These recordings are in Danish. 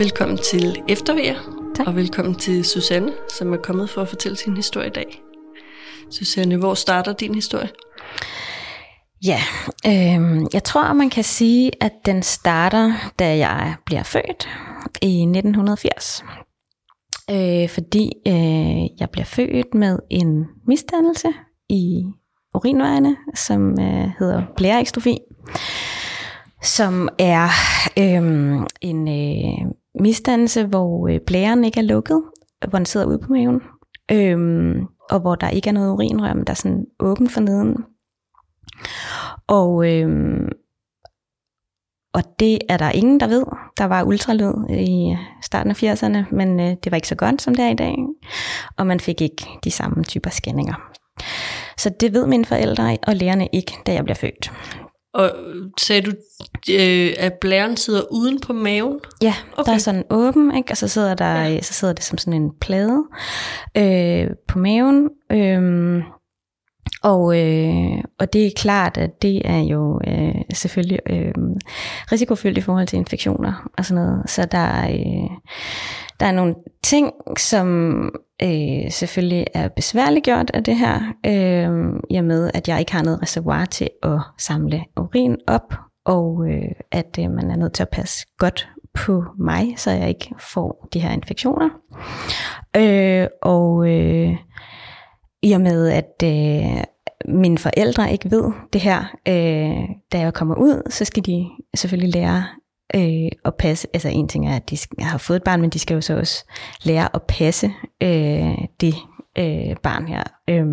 Velkommen til Eftervær, og velkommen til Susanne, som er kommet for at fortælle sin historie i dag. Susanne, hvor starter din historie? Ja, øh, jeg tror, man kan sige, at den starter, da jeg bliver født i 1980. Øh, fordi øh, jeg bliver født med en misdannelse i urinvejene, som øh, hedder blæreekstrofi, som er øh, en øh, misdannelse, hvor øh, blæren ikke er lukket, hvor den sidder ude på maven, øhm, og hvor der ikke er noget urinrør, men der er sådan åbent for neden. Og, øhm, og det er der ingen, der ved. Der var ultralyd i starten af 80'erne, men øh, det var ikke så godt, som det er i dag. Og man fik ikke de samme typer scanninger. Så det ved mine forældre og lærerne ikke, da jeg bliver født. Og sagde du, øh, at blæren sidder uden på maven? Ja, okay. der er sådan åben, ikke? og så sidder, der, ja. så sidder det som sådan en plade øh, på maven. Øh, og, øh, og det er klart, at det er jo øh, selvfølgelig øh, risikofyldt i forhold til infektioner og sådan noget. Så der, øh, der er nogle ting, som øh, selvfølgelig er besværligt gjort af det her, øh, i og med, at jeg ikke har noget reservoir til at samle urin op, og øh, at øh, man er nødt til at passe godt på mig, så jeg ikke får de her infektioner. Øh, og øh, i og med, at øh, mine forældre ikke ved det her, øh, da jeg kommer ud, så skal de selvfølgelig lære øh, at passe. Altså en ting er, at de skal, har fået et barn, men de skal jo så også lære at passe øh, det øh, barn her, øh,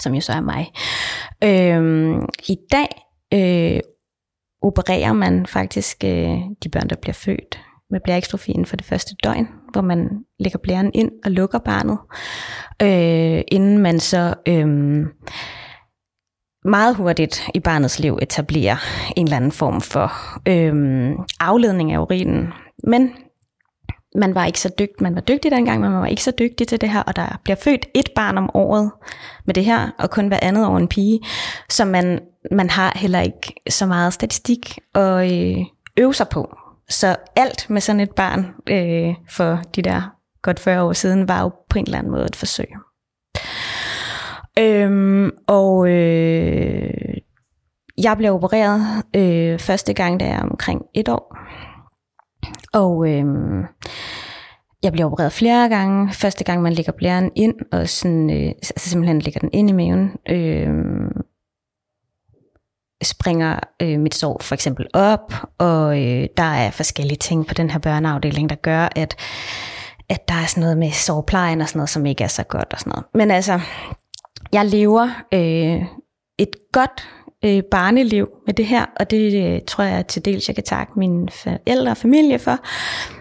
som jo så er mig. Øh, I dag øh, opererer man faktisk øh, de børn, der bliver født med blæreekstrofien for det første døgn, hvor man lægger blæren ind og lukker barnet, øh, inden man så øh, meget hurtigt i barnets liv etablerer en eller anden form for øh, afledning af urinen. Men man var ikke så dygtig, man var dygtig dengang, men man var ikke så dygtig til det her, og der bliver født et barn om året med det her, og kun hver andet år en pige, så man, man har heller ikke så meget statistik at øh, øve sig på. Så alt med sådan et barn øh, for de der godt 40 år siden, var jo på en eller anden måde et forsøg. Øhm, og øh, jeg blev opereret øh, første gang, da jeg er omkring et år. Og øh, jeg bliver opereret flere gange. Første gang, man lægger blæren ind, og sådan, øh, altså simpelthen lægger den ind i maven. Øh, springer øh, mit sår for eksempel op, og øh, der er forskellige ting på den her børneafdeling, der gør, at, at der er sådan noget med sårplejen og sådan noget, som ikke er så godt og sådan noget. Men altså, jeg lever øh, et godt øh, barneliv med det her, og det øh, tror jeg til dels, jeg kan takke mine forældre og familie for,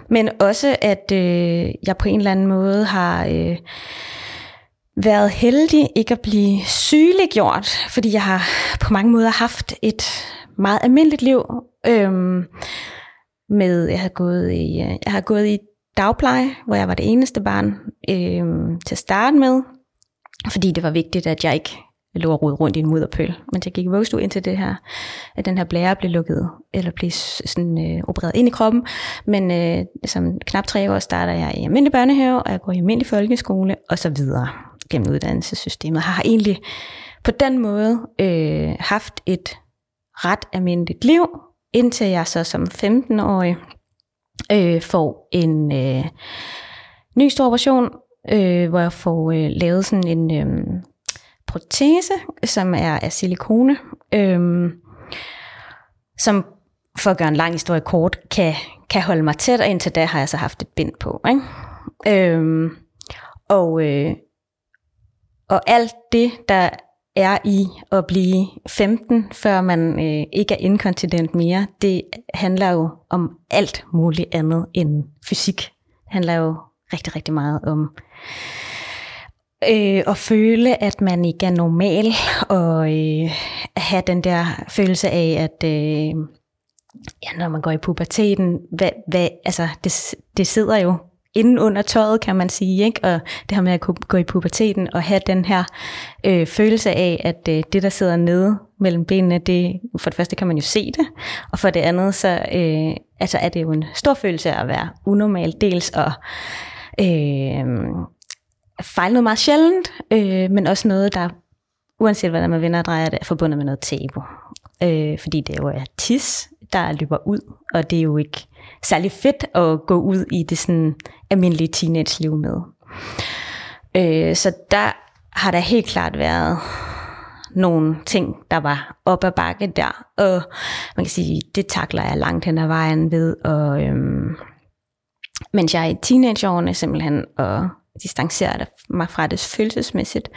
men også at øh, jeg på en eller anden måde har... Øh, været heldig ikke at blive sygeliggjort, fordi jeg har på mange måder haft et meget almindeligt liv. Øhm, med, jeg har gået i, øh, jeg har gået i dagpleje, hvor jeg var det eneste barn øhm, til at starte med, fordi det var vigtigt, at jeg ikke lå og rode rundt i en mudderpøl. Men jeg gik i vuggestue indtil det her, at den her blære blev lukket, eller blev sådan, øh, opereret ind i kroppen. Men øh, som knap tre år starter jeg i almindelig børnehave, og jeg går i almindelig folkeskole, og så videre gennem uddannelsessystemet. Har egentlig på den måde øh, haft et ret almindeligt liv, indtil jeg så som 15-årig øh, får en øh, ny stor operation, øh, hvor jeg får øh, lavet sådan en øh, protese, som er af silikone, øh, som for at gøre en lang historie kort, kan, kan holde mig tæt, og indtil da har jeg så haft et bind på. Ikke? Øh, og øh, og alt det, der er i at blive 15, før man øh, ikke er inkontinent mere, det handler jo om alt muligt andet end fysik. Det handler jo rigtig, rigtig meget om øh, at føle, at man ikke er normal, og øh, have den der følelse af, at øh, ja, når man går i puberteten, hvad, hvad, altså, det, det sidder jo inden under tøjet, kan man sige, ikke? og det her med at kunne gå i puberteten og have den her øh, følelse af, at øh, det, der sidder nede mellem benene, det, for det første kan man jo se det, og for det andet, så øh, altså er det jo en stor følelse at være unormal, dels at øh, fejle noget meget sjældent, øh, men også noget, der uanset hvordan man vender og drejer det, er forbundet med noget tabu. Øh, fordi det jo er tis, der løber ud, og det er jo ikke særlig fedt at gå ud i det sådan almindelige teenage-liv med. Øh, så der har der helt klart været nogle ting, der var op ad bakke der, og man kan sige, det takler jeg langt hen ad vejen ved, og øhm, mens jeg er i teenageårene simpelthen, og distancerer mig fra det følelsesmæssigt.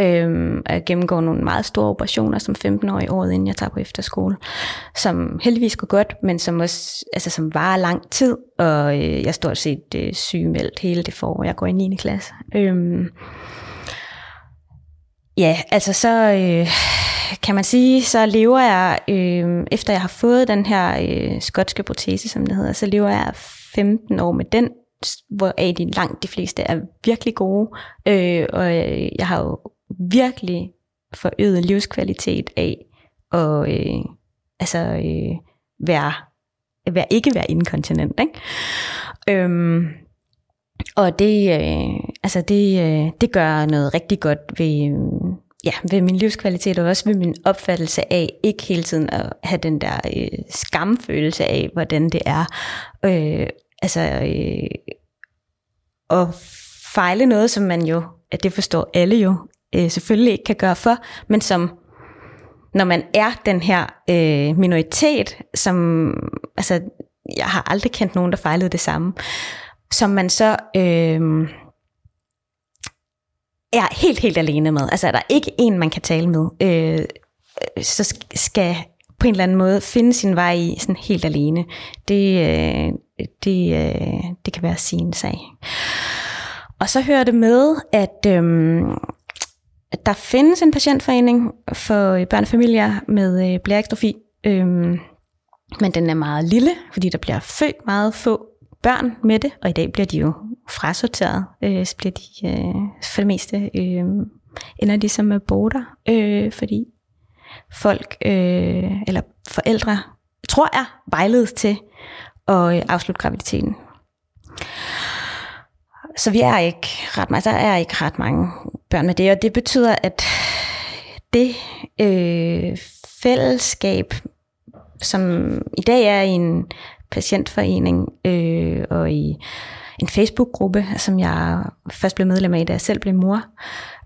Øhm, jeg gennemgår nogle meget store operationer som 15-årig året, inden jeg tager på efterskole, som heldigvis går godt, men som også altså, som varer lang tid, og øh, jeg står set øh, sygemeldt hele det forår, jeg går i 9. klasse. Øhm, ja, altså så øh, kan man sige, så lever jeg, øh, efter jeg har fået den her øh, skotske protese, som det hedder, så lever jeg 15 år med den, hvor af de langt de fleste er virkelig gode, øh, og øh, jeg har jo virkelig forøget livskvalitet af at øh, altså, øh, være, være, ikke være inkontinent. Ikke? Øhm, og det, øh, altså det, øh, det gør noget rigtig godt ved, øh, ja, ved min livskvalitet, og også ved min opfattelse af ikke hele tiden at have den der øh, skamfølelse af, hvordan det er øh, altså, øh, at fejle noget, som man jo, at det forstår alle jo, øh, selvfølgelig ikke kan gøre for, men som, når man er den her øh, minoritet, som, altså, jeg har aldrig kendt nogen, der fejlede det samme, som man så øh, er helt, helt alene med. Altså, er der ikke en, man kan tale med, øh, så skal på en eller anden måde finde sin vej i sådan helt alene. Det, øh, det, øh, det kan være sin sag. Og så hører det med, at, øhm, at der findes en patientforening for øh, børnefamilier med øh, blærekstrofi, øhm, men den er meget lille, fordi der bliver født meget få børn med det, og i dag bliver de jo frasorteret, øh, så bliver de øh, for det meste øh, ender de som øh, aborter, øh, fordi folk øh, eller forældre, tror jeg, vejledes til og øh, afslutte graviditeten. Så vi er ikke ret mange, der er ikke ret mange børn med det, og det betyder, at det øh, fællesskab, som i dag er i en patientforening øh, og i en Facebook-gruppe, som jeg først blev medlem af, da jeg selv blev mor.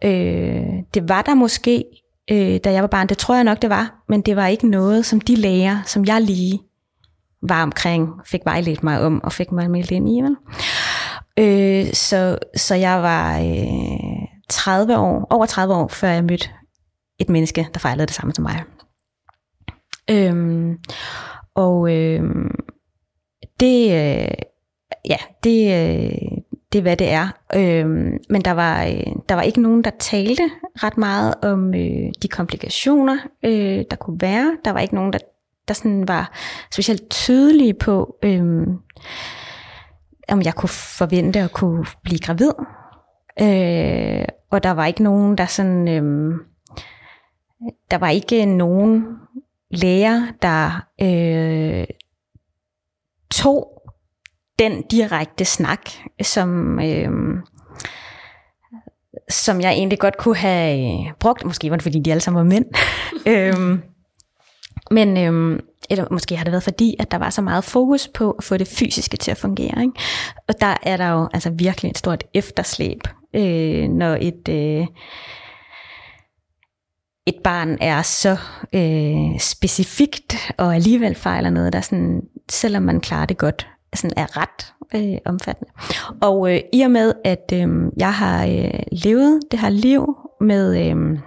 Øh, det var der måske, øh, da jeg var barn, det tror jeg nok, det var, men det var ikke noget, som de læger, som jeg lige var omkring, fik vejledt mig om og fik mig meldt ind i. Vel? Øh, så, så jeg var øh, 30 år, over 30 år, før jeg mødte et menneske, der fejlede det samme som mig. Øhm, og øhm, det, øh, ja, det, øh, det er, hvad det er. Øhm, men der var, øh, der var ikke nogen, der talte ret meget om øh, de komplikationer, øh, der kunne være. Der var ikke nogen, der, der sådan var specielt tydelige på, øh, om jeg kunne forvente at kunne blive gravid. Øh, og der var ikke nogen, der sådan... Øh, der var ikke nogen læger, der øh, tog den direkte snak, som, øh, som jeg egentlig godt kunne have brugt. Måske var det, fordi de alle sammen var mænd. øhm, men øhm, eller måske har det været fordi, at der var så meget fokus på at få det fysiske til at fungere. Ikke? Og der er der jo altså virkelig et stort efterslæb, øh, når et... Øh, et barn er så øh, specifikt og alligevel fejler noget, der sådan, selvom man klarer det godt, sådan er ret øh, omfattende. Og øh, i og med, at øh, jeg har øh, levet det her liv med, øh,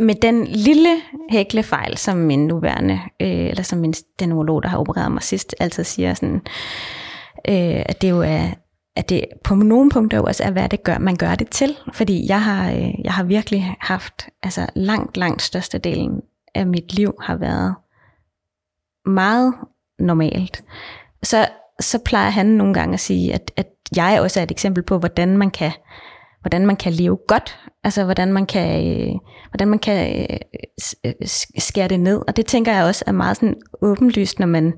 med den lille hæklefejl, som min nuværende, øh, eller som min, den urolog, der har opereret mig sidst, altid siger, sådan, øh, at det jo er, at det på nogle punkter jo også er, hvad det gør, man gør det til. Fordi jeg har, øh, jeg har virkelig haft, altså langt, langt størstedelen af mit liv har været meget normalt. Så, så plejer han nogle gange at sige, at, at jeg også er et eksempel på, hvordan man kan, hvordan man kan leve godt, altså hvordan man kan, øh, hvordan man kan øh, øh, øh, skære det ned. Og det tænker jeg også er meget sådan åbenlyst, når man,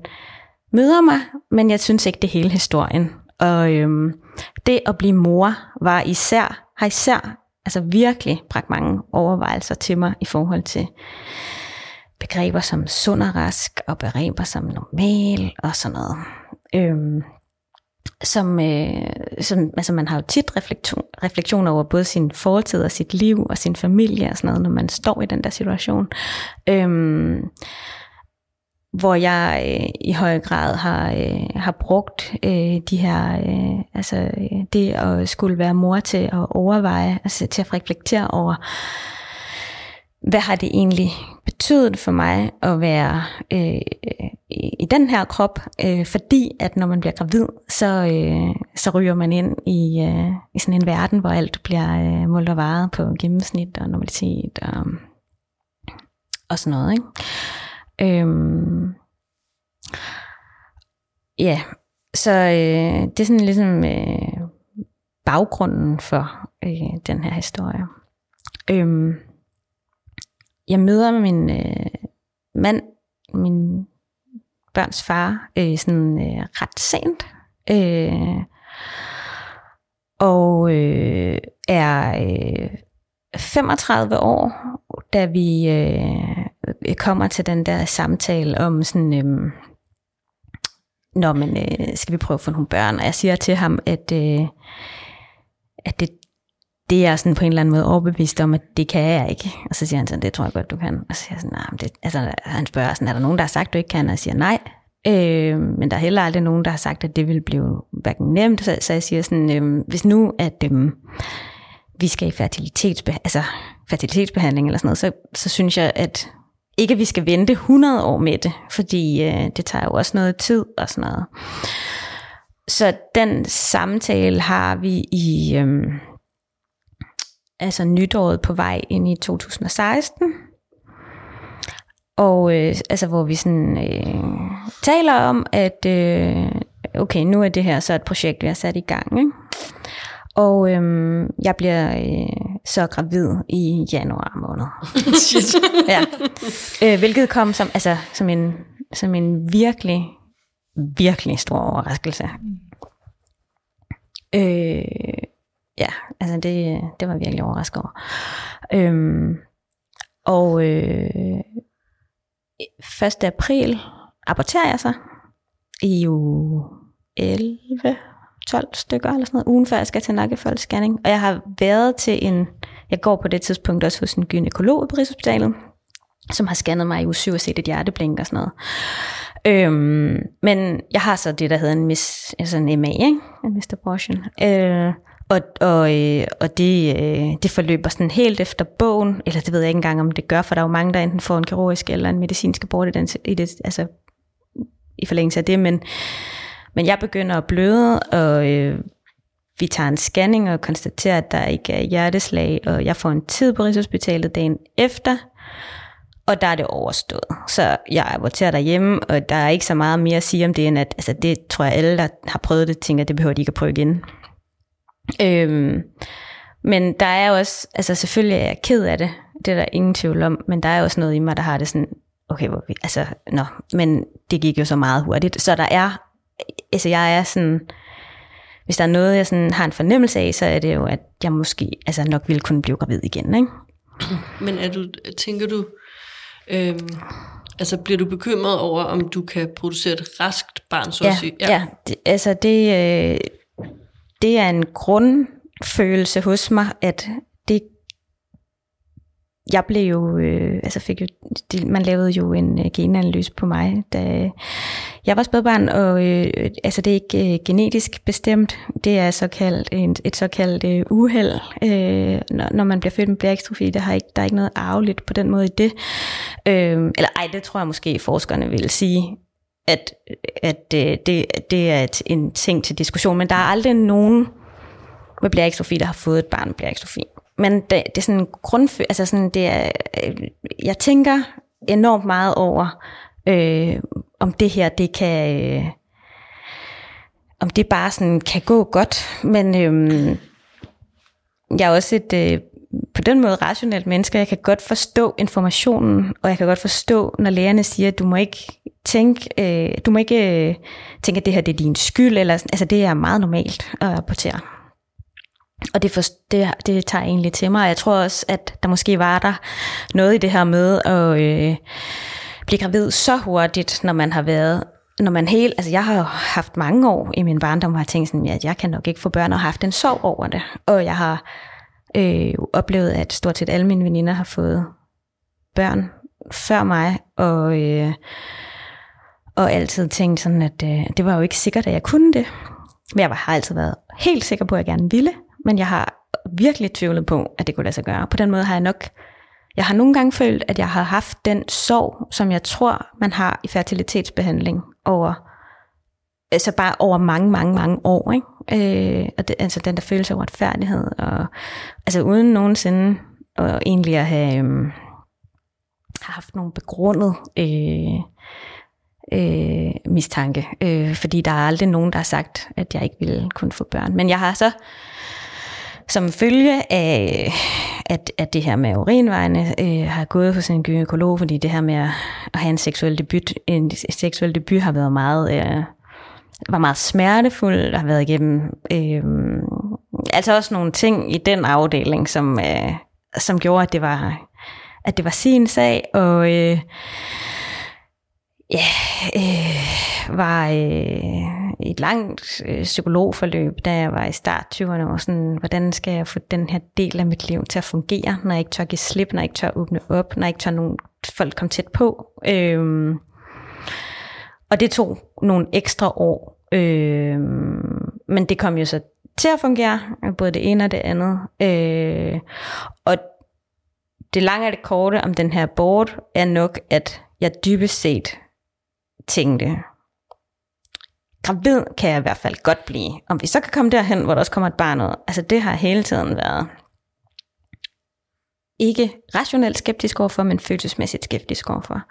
møder mig, men jeg synes ikke, det hele historien. Og øhm, det at blive mor var især, har især altså virkelig bragt mange overvejelser til mig i forhold til begreber som sund og rask, og begreber som normal og sådan noget. Øhm, som, øh, som altså man har jo tit refleksion, refleksion over både sin fortid og sit liv og sin familie og sådan noget, når man står i den der situation. Øhm, hvor jeg øh, i høj grad har, øh, har brugt øh, de her, øh, altså øh, det at skulle være mor til at overveje, altså til at reflektere over, hvad har det egentlig betydet for mig at være øh, i, den her krop, øh, fordi at når man bliver gravid, så, øh, så ryger man ind i, øh, i sådan en verden, hvor alt bliver øh, målt og varet på gennemsnit og normalitet og, og sådan noget. Ikke? Øhm, ja, så øh, det er sådan ligesom øh, baggrunden for øh, den her historie. Øhm, jeg møder min øh, mand, min børns far, øh, sådan øh, ret sent. Øh, og øh, er øh, 35 år, da vi øh, kommer til den der samtale om sådan, øh, når man øh, skal vi prøve at få nogle børn, og jeg siger til ham, at, øh, at det, det er sådan på en eller anden måde overbevist om, at det kan jeg ikke. Og så siger han sådan, det tror jeg godt, du kan. Og så siger jeg sådan, nej, det, altså, han spørger sådan, er der nogen, der har sagt, du ikke kan? Og jeg siger nej. Øh, men der er heller aldrig nogen, der har sagt, at det vil blive hverken nemt. Så, så jeg siger sådan, øh, hvis nu, at øh, vi skal i fertilitetsbe- altså, fertilitetsbehandling eller sådan noget, så, så synes jeg, at ikke at vi skal vente 100 år med det, fordi øh, det tager jo også noget tid og sådan noget. Så den samtale har vi i øh, altså nytåret på vej ind i 2016. Og øh, altså hvor vi sådan øh, taler om, at øh, okay, nu er det her så et projekt, vi har sat i gang. Ikke? Og øhm, jeg bliver øh, så gravid i januar måned. Shit. ja. Øh, hvilket kom som, altså, som, en, som en virkelig, virkelig stor overraskelse. Øh, ja, altså det, det var virkelig overrasket over. Øhm, og øh, 1. april aborterer jeg så i uge 11, 12 stykker eller sådan noget, ugen før jeg skal til nakkefoldsscanning. Og jeg har været til en, jeg går på det tidspunkt også hos en gynekolog på Rigshospitalet, som har scannet mig i uge 7 og set et hjerteblink og sådan noget. Øhm, men jeg har så det, der hedder en, mis, altså en MA, ikke? en Mr. Abortion. Øh, og, og, øh, og det, øh, det forløber sådan helt efter bogen, eller det ved jeg ikke engang, om det gør, for der er jo mange, der enten får en kirurgisk eller en medicinsk abort i, den, i, det, altså, i forlængelse af det, men, men jeg begynder at bløde, og øh, vi tager en scanning og konstaterer, at der ikke er hjerteslag, og jeg får en tid på Rigshospitalet dagen efter, og der er det overstået. Så jeg aborterer derhjemme, og der er ikke så meget mere at sige om det, end at altså, det tror jeg alle, der har prøvet det, tænker, at det behøver de ikke at prøve igen. Øhm, men der er også, altså selvfølgelig er jeg ked af det, det er der ingen tvivl om, men der er også noget i mig, der har det sådan, okay, hvor vi, altså, nå, men det gik jo så meget hurtigt, så der er, altså jeg er sådan, hvis der er noget, jeg sådan har en fornemmelse af, så er det jo, at jeg måske altså nok ville kunne blive gravid igen, ikke? Men er du, tænker du, øhm, altså bliver du bekymret over, om du kan producere et raskt barn, så ja, at sige? Ja, ja det, altså det, øh, det er en grundfølelse hos mig, at det jeg blev jo, øh, altså fik jo, de, man lavede jo en øh, genanalyse på mig, da jeg var spædbarn, og øh, altså det er ikke øh, genetisk bestemt, det er såkaldt, en, et såkaldt øh, uheld, øh, når, når man bliver født med blærekstrofi, der, har ikke, der er ikke noget arveligt på den måde i det. Øh, eller ej, det tror jeg måske forskerne vil sige, at, at øh, det, det er et, en ting til diskussion, men der er aldrig nogen med blærekstrofi, der har fået et barn med blærekstrofi. Men det, det er sådan en altså sådan, det er, øh, jeg tænker enormt meget over, øh, om det her, det kan, øh, om det bare sådan kan gå godt, men øh, jeg er også et øh, på den måde rationelt menneske. Jeg kan godt forstå informationen, og jeg kan godt forstå, når lærerne siger, at du må ikke tænke, øh, du må ikke øh, tænke, at det her det er din skyld. Eller, altså, det er meget normalt at rapportere. Og det, for, det, det tager egentlig til mig. Jeg tror også, at der måske var der noget i det her med at øh, blive gravid så hurtigt, når man har været når man helt, altså jeg har haft mange år i min barndom, hvor jeg tænkt sådan, at jeg kan nok ikke få børn og har haft en sorg over det. Og jeg har øh, oplevet, at stort set alle mine veninder har fået børn før mig, og, øh, og altid tænkt sådan, at øh, det var jo ikke sikkert, at jeg kunne det. Men jeg har altid været helt sikker på, at jeg gerne ville, men jeg har virkelig tvivlet på, at det kunne lade sig gøre. På den måde har jeg nok jeg har nogle gange følt, at jeg har haft den sorg, som jeg tror, man har i fertilitetsbehandling over, altså bare over mange, mange, mange år. Ikke? Øh, og det, altså den der følelse af retfærdighed, og altså uden nogensinde og egentlig at have, øh, haft nogle begrundet øh, øh, mistanke, øh, fordi der er aldrig nogen, der har sagt, at jeg ikke ville kunne få børn. Men jeg har så som følge af, at, at det her med urinvejene øh, har gået hos en gynekolog, fordi det her med at, at have en seksuel debut, en seksuel debut har været meget, øh, var meget smertefuld, der har været igennem øh, altså også nogle ting i den afdeling, som, øh, som gjorde, at det var, at det var sin sag, og øh, ja, øh, var øh, et langt øh, psykologforløb, da jeg var i start 20'erne, og sådan, hvordan skal jeg få den her del af mit liv til at fungere, når jeg ikke tør give slip, når jeg ikke tør åbne op, når jeg ikke tør nogen folk komme tæt på. Øh, og det tog nogle ekstra år, øh, men det kom jo så til at fungere, både det ene og det andet. Øh, og det lange og det korte om den her board er nok, at jeg dybest set tænkte, gravid kan jeg i hvert fald godt blive. Om vi så kan komme derhen, hvor der også kommer et barn ud. Altså det har hele tiden været ikke rationelt skeptisk overfor, men følelsesmæssigt skeptisk overfor.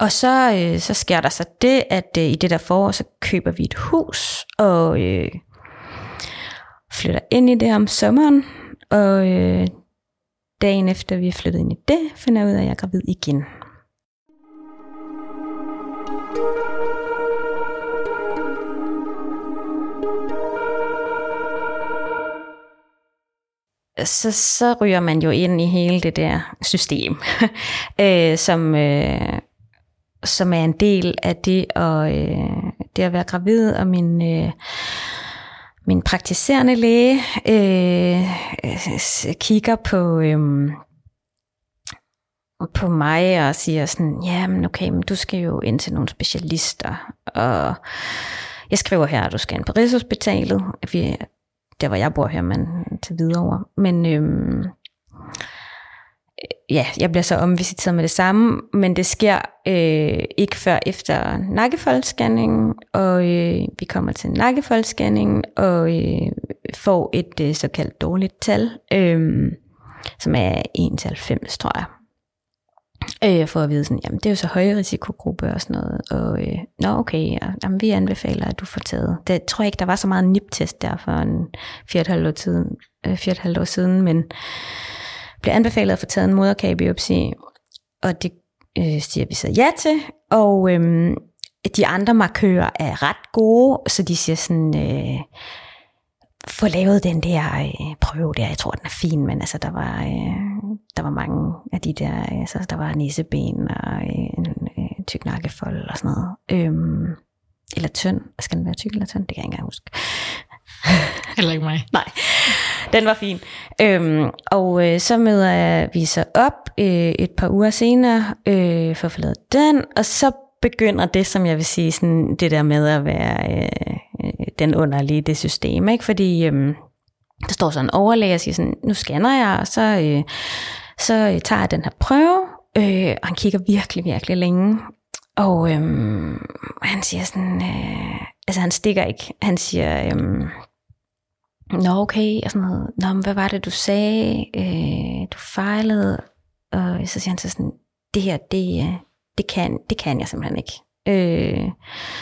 Og så, øh, så sker der så det, at øh, i det der forår, så køber vi et hus, og øh, flytter ind i det om sommeren, og øh, dagen efter vi er flyttet ind i det, finder jeg ud af, at jeg er gravid igen. så, så ryger man jo ind i hele det der system, øh, som, øh, som er en del af det at, øh, det at være gravid, og min, øh, min praktiserende læge øh, kigger på, øh, på mig og siger sådan, ja, men okay, men du skal jo ind til nogle specialister, og jeg skriver her, at du skal ind på Rigshospitalet. Vi, der hvor jeg bor her, men til videre. Men øhm, ja, jeg bliver så omvisiteret med det samme, men det sker øh, ikke før efter nakkefoldscanningen, og øh, vi kommer til nakkefoldscanningen og øh, får et øh, såkaldt dårligt tal, øh, som er 1 til 90, tror jeg. Øh, for at vide sådan, jamen det er jo så høje risikogruppe og sådan noget, og øh, nå okay, ja, jamen, vi anbefaler, at du får taget. Det tror jeg ikke, der var så meget NIP-test der for en 4,5 år, tiden, øh, 4,5 år siden, men blev anbefalet at få taget en moderkagebiopsi, og det øh, siger vi så ja til, og øh, de andre markører er ret gode, så de siger sådan, øh, få lavet den der øh, prøve der. Jeg tror, den er fin, men altså, der var, øh, der var mange af de der, altså, der var nisseben og øh, en øh, tyk nakkefold og sådan noget. Øhm, eller tynd. Skal den være tyk eller tynd? Det kan jeg ikke engang huske. Heller ikke mig. Nej, den var fin. Øhm, og øh, så møder vi så op øh, et par uger senere øh, for at få lavet den, og så begynder det, som jeg vil sige, sådan, det der med at være øh, øh den underlige det system. Ikke? Fordi øh, der står sådan en overlæge og siger sådan, nu scanner jeg, og så, øh, så tager jeg den her prøve, øh, og han kigger virkelig, virkelig længe. Og øh, han siger sådan, øh, altså han stikker ikke, han siger, øh, nå okay, og sådan noget, nå men hvad var det du sagde, øh, du fejlede, og så siger han så sådan, det her, det, det kan, det kan jeg simpelthen ikke. Øh,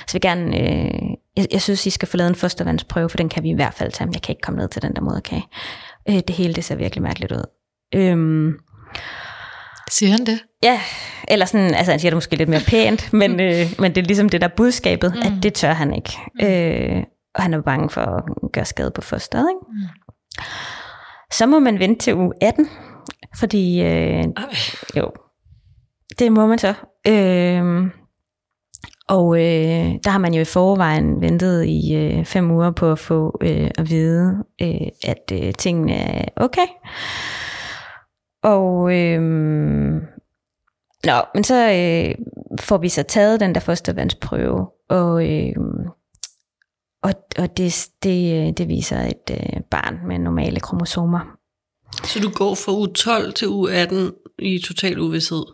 så vil gerne øh, jeg, jeg synes, I skal få lavet en fostervandsprøve, for den kan vi i hvert fald tage, men jeg kan ikke komme ned til den der moderkage. Øh, det hele, det ser virkelig mærkeligt ud. Øhm, Siger han det? Ja, eller sådan, altså han siger det måske lidt mere pænt, men, øh, men det er ligesom det der budskabet, mm. at det tør han ikke. Mm. Øh, og han er bange for at gøre skade på fosteret. Ikke? Mm. Så må man vente til uge 18, fordi øh, jo, det må man så. Øh, og øh, der har man jo i forvejen ventet i øh, fem uger på at få øh, at vide, øh, at øh, tingene er okay. Og øh, nå, men så øh, får vi så taget den der fostervandsprøve, og, øh, og, og det, det, det viser et øh, barn med normale kromosomer. Så du går fra uge 12 til uge 18 i total uvidshed?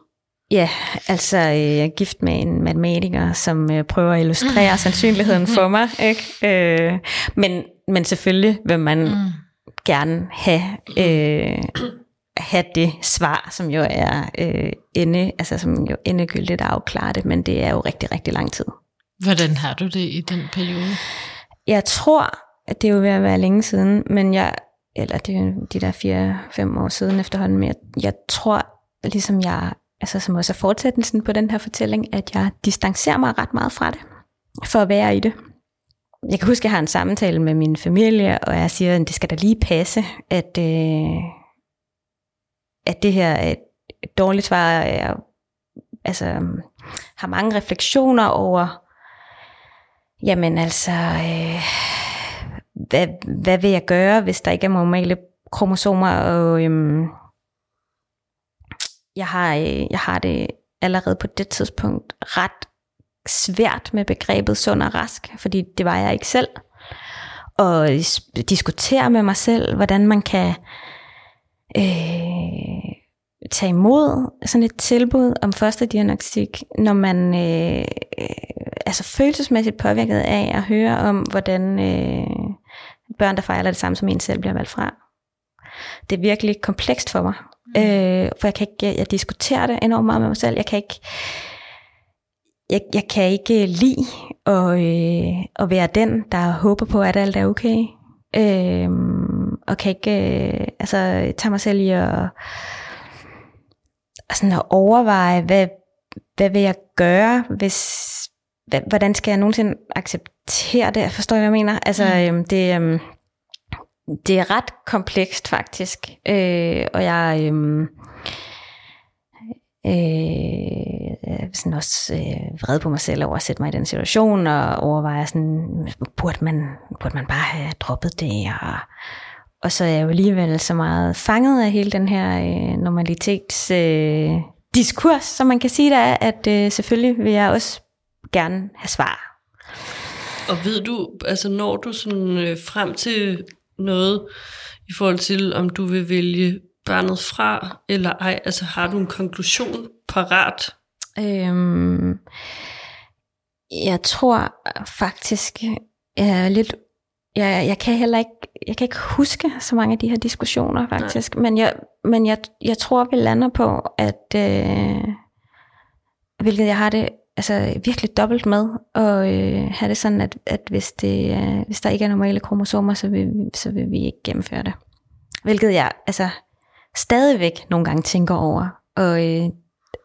Ja, altså øh, jeg er gift med en matematiker, som øh, prøver at illustrere sandsynligheden for mig. Ikke? Øh, men, men selvfølgelig vil man mm. gerne have, øh, have det svar, som jo er øh, ende, altså som jo endegyldigt afklaret men det er jo rigtig, rigtig lang tid. Hvordan har du det i den periode? Jeg tror, at det er jo ved at være længe siden, men jeg, eller det er jo de der fire-fem år siden efterhånden, men jeg, jeg tror, ligesom jeg altså som også er fortsættelsen på den her fortælling, at jeg distancerer mig ret meget fra det, for at være i det. Jeg kan huske, at jeg har en samtale med min familie, og jeg siger, at det skal da lige passe, at, øh, at det her er et dårligt svar. Jeg altså, har mange refleksioner over, jamen altså, øh, hvad, hvad vil jeg gøre, hvis der ikke er normale kromosomer, og øhm, jeg har, øh, jeg har det allerede på det tidspunkt ret svært med begrebet sund og rask, fordi det var jeg ikke selv. Og diskutere med mig selv, hvordan man kan øh, tage imod sådan et tilbud om første diagnostik, når man øh, altså følelsesmæssigt påvirket af at høre om, hvordan øh, børn, der fejler det samme som en selv, bliver valgt fra. Det er virkelig komplekst for mig. Øh, for jeg kan ikke, jeg diskuterer det enormt meget med mig selv. Jeg kan ikke, jeg, jeg kan ikke lide at, øh, at være den, der håber på, at alt er okay. Øh, og kan ikke øh, altså, tage mig selv i at, sådan at overveje, hvad, hvad vil jeg gøre, hvis, hvad, hvordan skal jeg nogensinde acceptere det? Forstår jeg, hvad jeg mener? Altså, mm. øh, det, øh, det er ret komplekst faktisk, øh, og jeg øh, øh, sådan også øh, vred på mig selv over at sætte mig i den situation, og overveje sådan, burde man, burde man bare have droppet det, og, og så er jeg jo alligevel så meget fanget af hele den her øh, normalitets øh, diskurs, som man kan sige der, at øh, selvfølgelig vil jeg også gerne have svar. Og ved du, altså når du sådan øh, frem til noget i forhold til, om du vil vælge barnet fra eller ej? Altså har du en konklusion parat? Øhm, jeg tror faktisk, jeg er lidt jeg, jeg kan heller ikke, jeg kan ikke huske så mange af de her diskussioner faktisk, men jeg, men jeg, jeg tror, vi lander på, at øh, hvilket jeg har det altså virkelig dobbelt med, og øh, have det sådan, at, at hvis, det, øh, hvis der ikke er normale kromosomer, så vil, så vil vi ikke gennemføre det. Hvilket jeg altså stadigvæk nogle gange tænker over, og øh,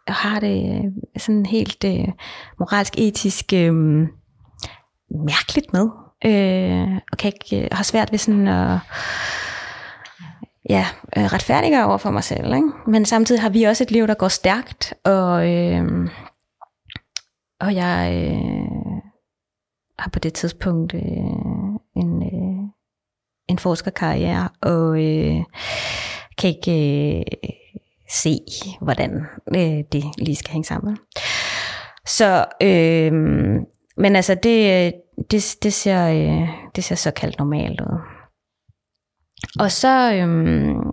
har det øh, sådan helt øh, moralsk, etisk øh, mærkeligt med, øh, og kan ikke, øh, har svært ved sådan at ja, øh, retfærdiggøre over for mig selv. Ikke? Men samtidig har vi også et liv, der går stærkt, og øh, og jeg øh, har på det tidspunkt øh, en, øh, en forskerkarriere, og øh, kan ikke øh, se, hvordan øh, det lige skal hænge sammen. Så, øh, men altså, det, det, det, ser, øh, det ser såkaldt normalt ud. Og så, øhm,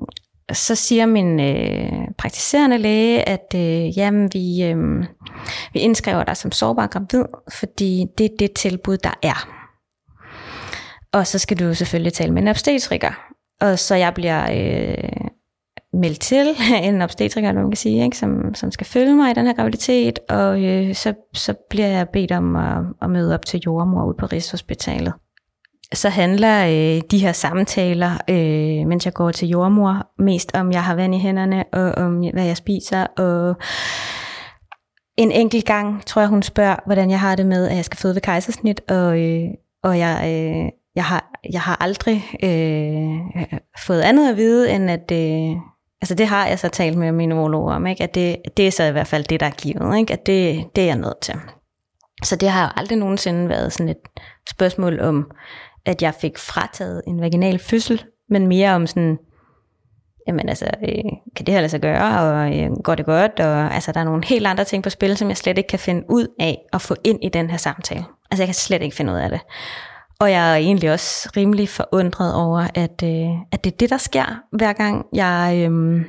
så siger min øh, praktiserende læge, at øh, jamen, vi, øh, vi indskriver dig som sårbar gravid, fordi det er det tilbud, der er. Og så skal du selvfølgelig tale med en obstetriker. Og så jeg bliver øh, meldt til en obstetriker, eller man kan sige, ikke? Som, som skal følge mig i den her graviditet, og øh, så, så bliver jeg bedt om at, at møde op til jordmor ude på Rigshospitalet. Så handler øh, de her samtaler, øh, mens jeg går til jordmor, mest om, jeg har vand i hænderne, og om, hvad jeg spiser, og en enkelt gang, tror jeg, hun spørger, hvordan jeg har det med, at jeg skal føde ved kejsersnit, og, øh, og jeg, øh, jeg, har, jeg har aldrig øh, fået andet at vide, end at, øh, altså det har jeg så talt med mine urolog om, ikke? at det, det er så i hvert fald det, der er givet, ikke? at det, det er jeg nødt til. Så det har jo aldrig nogensinde været sådan et spørgsmål om, at jeg fik frataget en vaginal fødsel, men mere om sådan, jamen altså, øh, kan det her lade sig gøre, og øh, går det godt, og altså, der er nogle helt andre ting på spil, som jeg slet ikke kan finde ud af at få ind i den her samtale. Altså, jeg kan slet ikke finde ud af det. Og jeg er egentlig også rimelig forundret over, at, øh, at det er det, der sker, hver gang jeg, øh,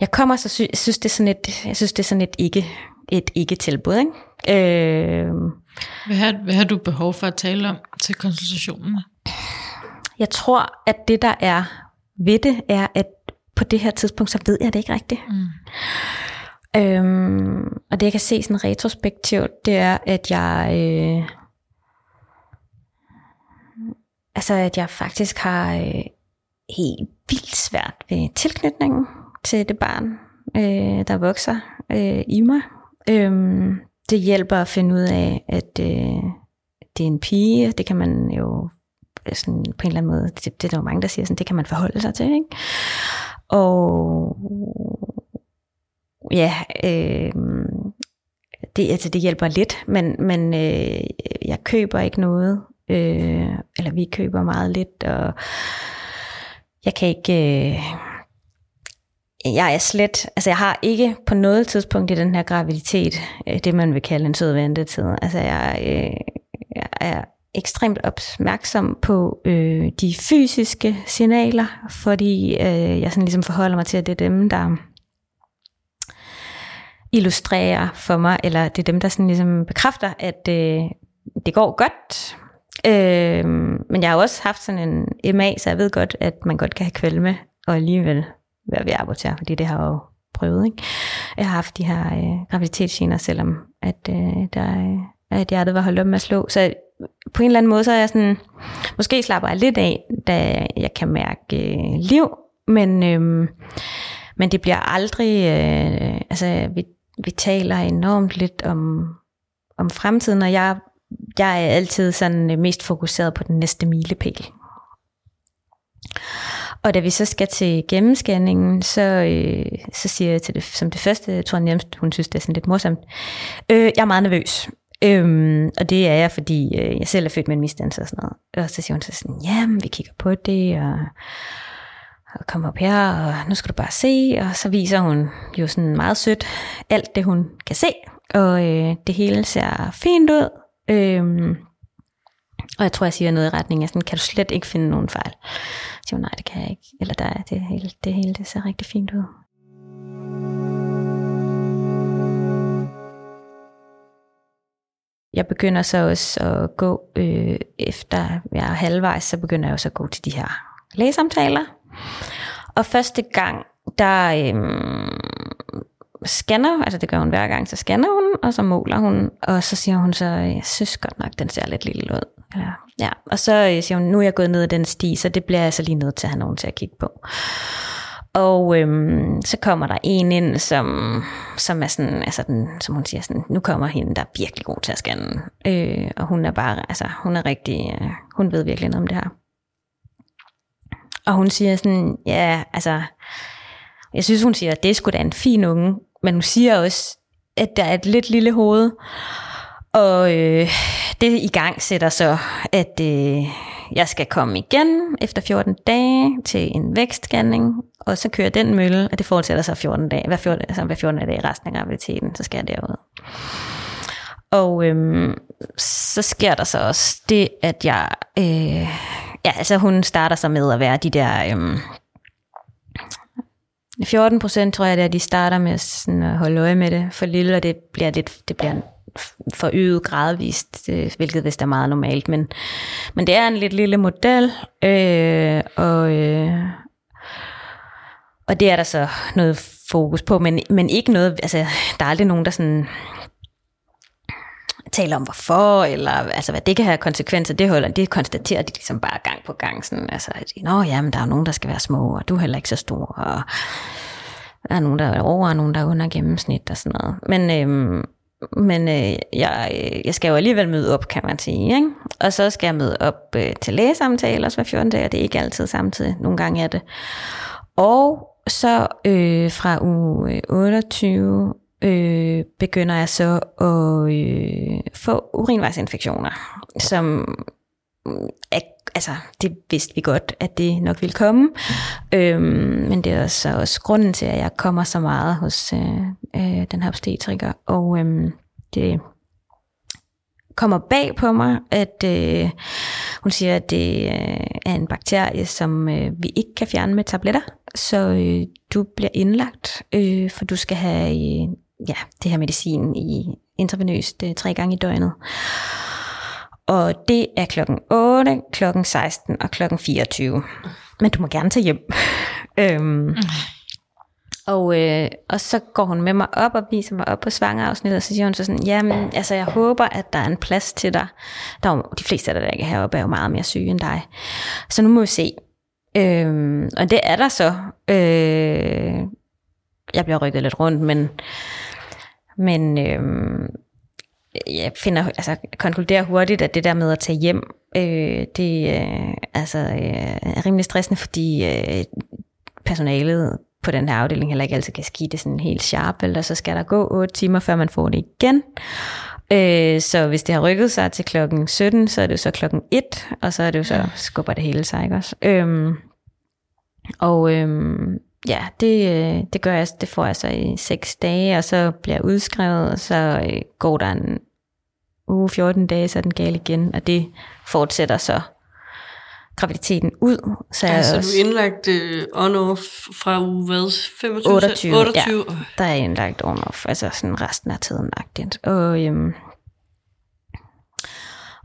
jeg kommer, så sy- jeg synes, det er sådan et, jeg synes, det er sådan et ikke, et ikke-tilbud. Ikke? Øh, Hvad har, hvad har du behov for at tale om til konsultationerne? jeg tror, at det, der er ved det, er, at på det her tidspunkt, så ved jeg det ikke rigtigt. Mm. Øhm, og det, jeg kan se sådan retrospektivt, det er, at jeg... Øh, altså, at jeg faktisk har øh, helt vildt svært ved tilknytningen til det barn, øh, der vokser øh, i mig. Øhm, det hjælper at finde ud af, at øh, det er en pige. Det kan man jo øh, sådan, på en eller anden måde, det, det er der jo mange, der siger, sådan, det kan man forholde sig til. Ikke? Og ja, øh, det, altså, det hjælper lidt, men, men øh, jeg køber ikke noget, øh, eller vi køber meget lidt, og jeg kan ikke... Øh, jeg er slet, altså jeg har ikke på noget tidspunkt i den her graviditet, øh, det man vil kalde en sød ventetid. Altså jeg, øh, jeg er ekstremt opmærksom på øh, de fysiske signaler, fordi øh, jeg sådan ligesom forholder mig til, at det er dem, der illustrerer for mig, eller det er dem, der sådan ligesom bekræfter, at øh, det går godt. Øh, men jeg har også haft sådan en MA, så jeg ved godt, at man godt kan have kvalme, og alligevel være ved at abortere, fordi det har jeg jo prøvet. Ikke? Jeg har haft de her øh, graviditetsgener, selvom at, øh, der, øh, at hjertet var holdt op med at slå. Så på en eller anden måde, så er jeg sådan, måske slapper jeg lidt af, da jeg kan mærke øh, liv, men, øh, men det bliver aldrig, øh, altså vi, vi taler enormt lidt om, om fremtiden, og jeg, jeg er altid sådan øh, mest fokuseret på den næste milepæl. Og da vi så skal til gennemscanningen, så, øh, så siger jeg til det, som det første, jeg tror nærmest, hun synes, det er sådan lidt morsomt, øh, jeg er meget nervøs. Øhm, og det er jeg, fordi øh, jeg selv er født med en misdannelse og sådan noget. Og så siger hun så sådan, ja, vi kigger på det, og, og kommer op her, og nu skal du bare se. Og så viser hun jo sådan meget sødt alt det, hun kan se. Og øh, det hele ser fint ud. Øhm, og jeg tror, jeg siger noget i retning af sådan, kan du slet ikke finde nogen fejl? Så siger nej, det kan jeg ikke. Eller der er det hele, det hele det ser rigtig fint ud. Jeg begynder så også at gå, øh, efter jeg er halvvejs, så begynder jeg også at gå til de her lægesamtaler. Og første gang, der øh, scanner, altså det gør hun hver gang, så scanner hun, og så måler hun, og så siger hun så, øh, jeg synes godt nok, den ser lidt lille ud. Ja, ja. og så øh, siger hun, nu er jeg gået ned ad den sti, så det bliver jeg så lige nødt til at have nogen til at kigge på. Og øhm, så kommer der en ind, som, som er sådan, altså den, som hun siger sådan, nu kommer hende, der er virkelig god til at scanne. Øh, og hun er bare, altså hun er rigtig, øh, hun ved virkelig noget om det her. Og hun siger sådan, ja, altså, jeg synes hun siger, at det er sgu da en fin unge, men hun siger også, at der er et lidt lille hoved. Og øh, det i gang sætter så, at øh, jeg skal komme igen efter 14 dage til en vækstscanning, og så kører den mølle, og det fortsætter så 14 dage, hver 14, altså hver 14 dage resten af graviditeten, så skal jeg derud. Og øhm, så sker der så også det, at jeg, øh, ja, altså hun starter så med at være de der, øhm, 14 procent tror jeg, det er, de starter med sådan at holde øje med det. For lille, og det bliver lidt, det bliver forøget gradvist, øh, hvilket vist er meget normalt, men, men det er en lidt lille model, øh, og, øh, og det er der så noget fokus på, men, men ikke noget, altså der er aldrig nogen, der sådan tale om hvorfor, eller altså hvad det kan have konsekvenser, det holder, det konstaterer de ligesom bare gang på gang, sådan, altså, at, nå ja, men der er nogen, der skal være små, og du er heller ikke så stor, og der er nogen, der er over, og nogen, der er under gennemsnit, og sådan noget. Men, øhm, men øh, jeg, jeg skal jo alligevel møde op, kan man sige. Ikke? Og så skal jeg møde op øh, til lægesamtale også hver 14 dage, og det er ikke altid samtidig. Nogle gange er det. Og så øh, fra uge øh, 28 øh, begynder jeg så at øh, få urinvejsinfektioner, som mm, er, altså, det vidste vi godt, at det nok ville komme. Øhm, men det er så også grunden til, at jeg kommer så meget hos øh, øh, den her obstetriker. Og øh, det kommer bag på mig, at øh, hun siger, at det øh, er en bakterie, som øh, vi ikke kan fjerne med tabletter. Så øh, du bliver indlagt, øh, for du skal have øh, ja, det her medicin i intravenøst øh, tre gange i døgnet. Og det er klokken 8, klokken 16 og klokken 24. Men du må gerne tage hjem. øhm, og, øh, og så går hun med mig op og viser mig op på svangerafsnittet, og så siger hun så sådan, jamen, altså jeg håber, at der er en plads til dig. Der er jo, de fleste af dig, der ikke er heroppe, er jo meget mere syge end dig. Så nu må vi se. Øhm, og det er der så. Øh, jeg bliver rykket lidt rundt, men, men øh, jeg finder, altså, konkluderer hurtigt, at det der med at tage hjem, øh, det øh, altså, øh, er rimelig stressende, fordi øh, personalet på den her afdeling heller ikke altid kan skive det sådan helt sharp, eller så skal der gå 8 timer, før man får det igen. Øh, så hvis det har rykket sig til klokken 17, så er det jo så klokken 1, og så er det jo så, skubber det hele sig, ikke også? Øh, og øh, ja, det, øh, det gør jeg, det får jeg så i 6 dage, og så bliver jeg udskrevet, og så øh, går der en uge, 14 dage, så er den gal igen, og det fortsætter så graviditeten ud. Så jeg altså, også, du er indlagt uh, on-off fra uge hvad? 25? 28, 28. Ja, der er indlagt on-off, altså sådan resten af tiden agtigt. Og, øhm,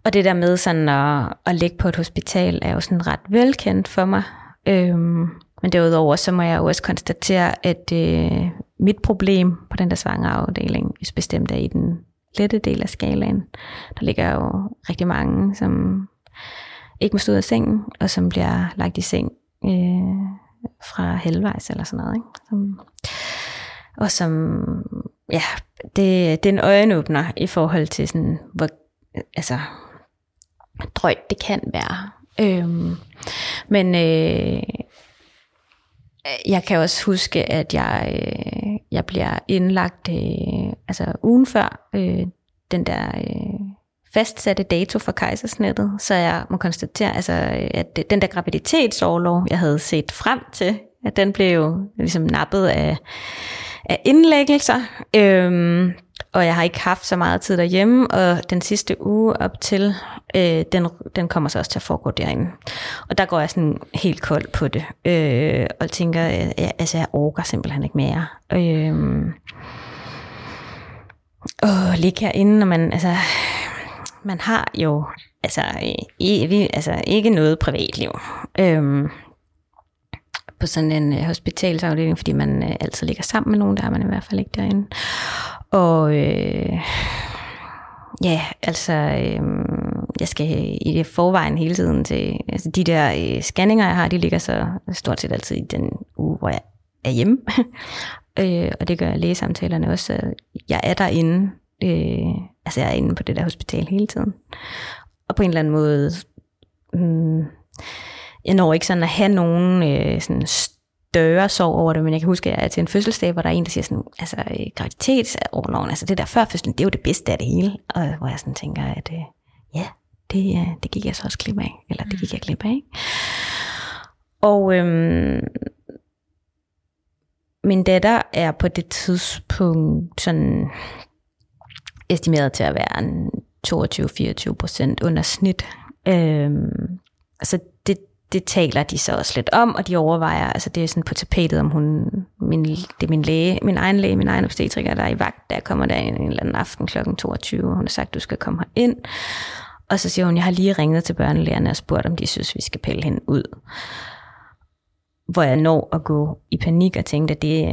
og det der med sådan at, at ligge på et hospital, er jo sådan ret velkendt for mig. Øhm, men derudover, så må jeg jo også konstatere, at øh, mit problem på den der svangerafdeling, hvis bestemt er i den lette del af skalaen, der ligger jo rigtig mange, som ikke må stå ud af sengen, og som bliver lagt i seng øh, fra halvvejs eller sådan noget. Ikke? Som, og som, ja, det, det er en øjenåbner i forhold til sådan, hvor, altså, drøjt det kan være. Øhm, men øh, jeg kan også huske, at jeg, øh, jeg bliver indlagt øh, altså ugen før øh, den der øh, fastsatte dato for kejsersnittet, så jeg må konstatere, altså, øh, at den der graviditetsårlov, jeg havde set frem til, at den blev jo ligesom nappet af, af indlæggelser. Øhm, og jeg har ikke haft så meget tid derhjemme, og den sidste uge op til, øh, den, den kommer så også til at foregå derinde. Og der går jeg sådan helt kold på det, øh, og tænker, øh, jeg, altså jeg orker simpelthen ikke mere. Øh, og ligge herinde, når man, altså, man har jo altså, evig, altså ikke noget privatliv. Øh, på sådan en øh, hospitalsafdeling, fordi man øh, altid ligger sammen med nogen, der er man i hvert fald ikke derinde. Og øh, ja, altså, øh, jeg skal i det forvejen hele tiden til, altså de der øh, scanninger, jeg har, de ligger så stort set altid i den uge, hvor jeg er hjemme. øh, og det gør lægesamtalerne også. Så jeg er derinde, øh, altså jeg er inde på det der hospital hele tiden. Og på en eller anden måde, øh, jeg når ikke sådan at have nogen øh, sådan større sorg over det, men jeg kan huske, at jeg er til en fødselsdag, hvor der er en, der siger sådan, altså øh, graviditetsoverloven, altså det der før fødslen, det er jo det bedste af det hele. Og hvor jeg sådan tænker, at øh, ja, det, øh, det gik jeg så også glip af, eller det gik jeg glip af. Ikke? Og øhm, min datter er på det tidspunkt sådan estimeret til at være en 22-24 procent under snit. Øhm, altså det, det taler de så også lidt om, og de overvejer, altså det er sådan på tapetet, om hun, min, det er min læge, min egen læge, min egen obstetriker, der er i vagt, der kommer der en, en eller anden aften kl. 22, og hun har sagt, du skal komme her ind. Og så siger hun, jeg har lige ringet til børnelægerne og spurgt, om de synes, vi skal pille hende ud. hvor jeg når at gå i panik og tænke, at det,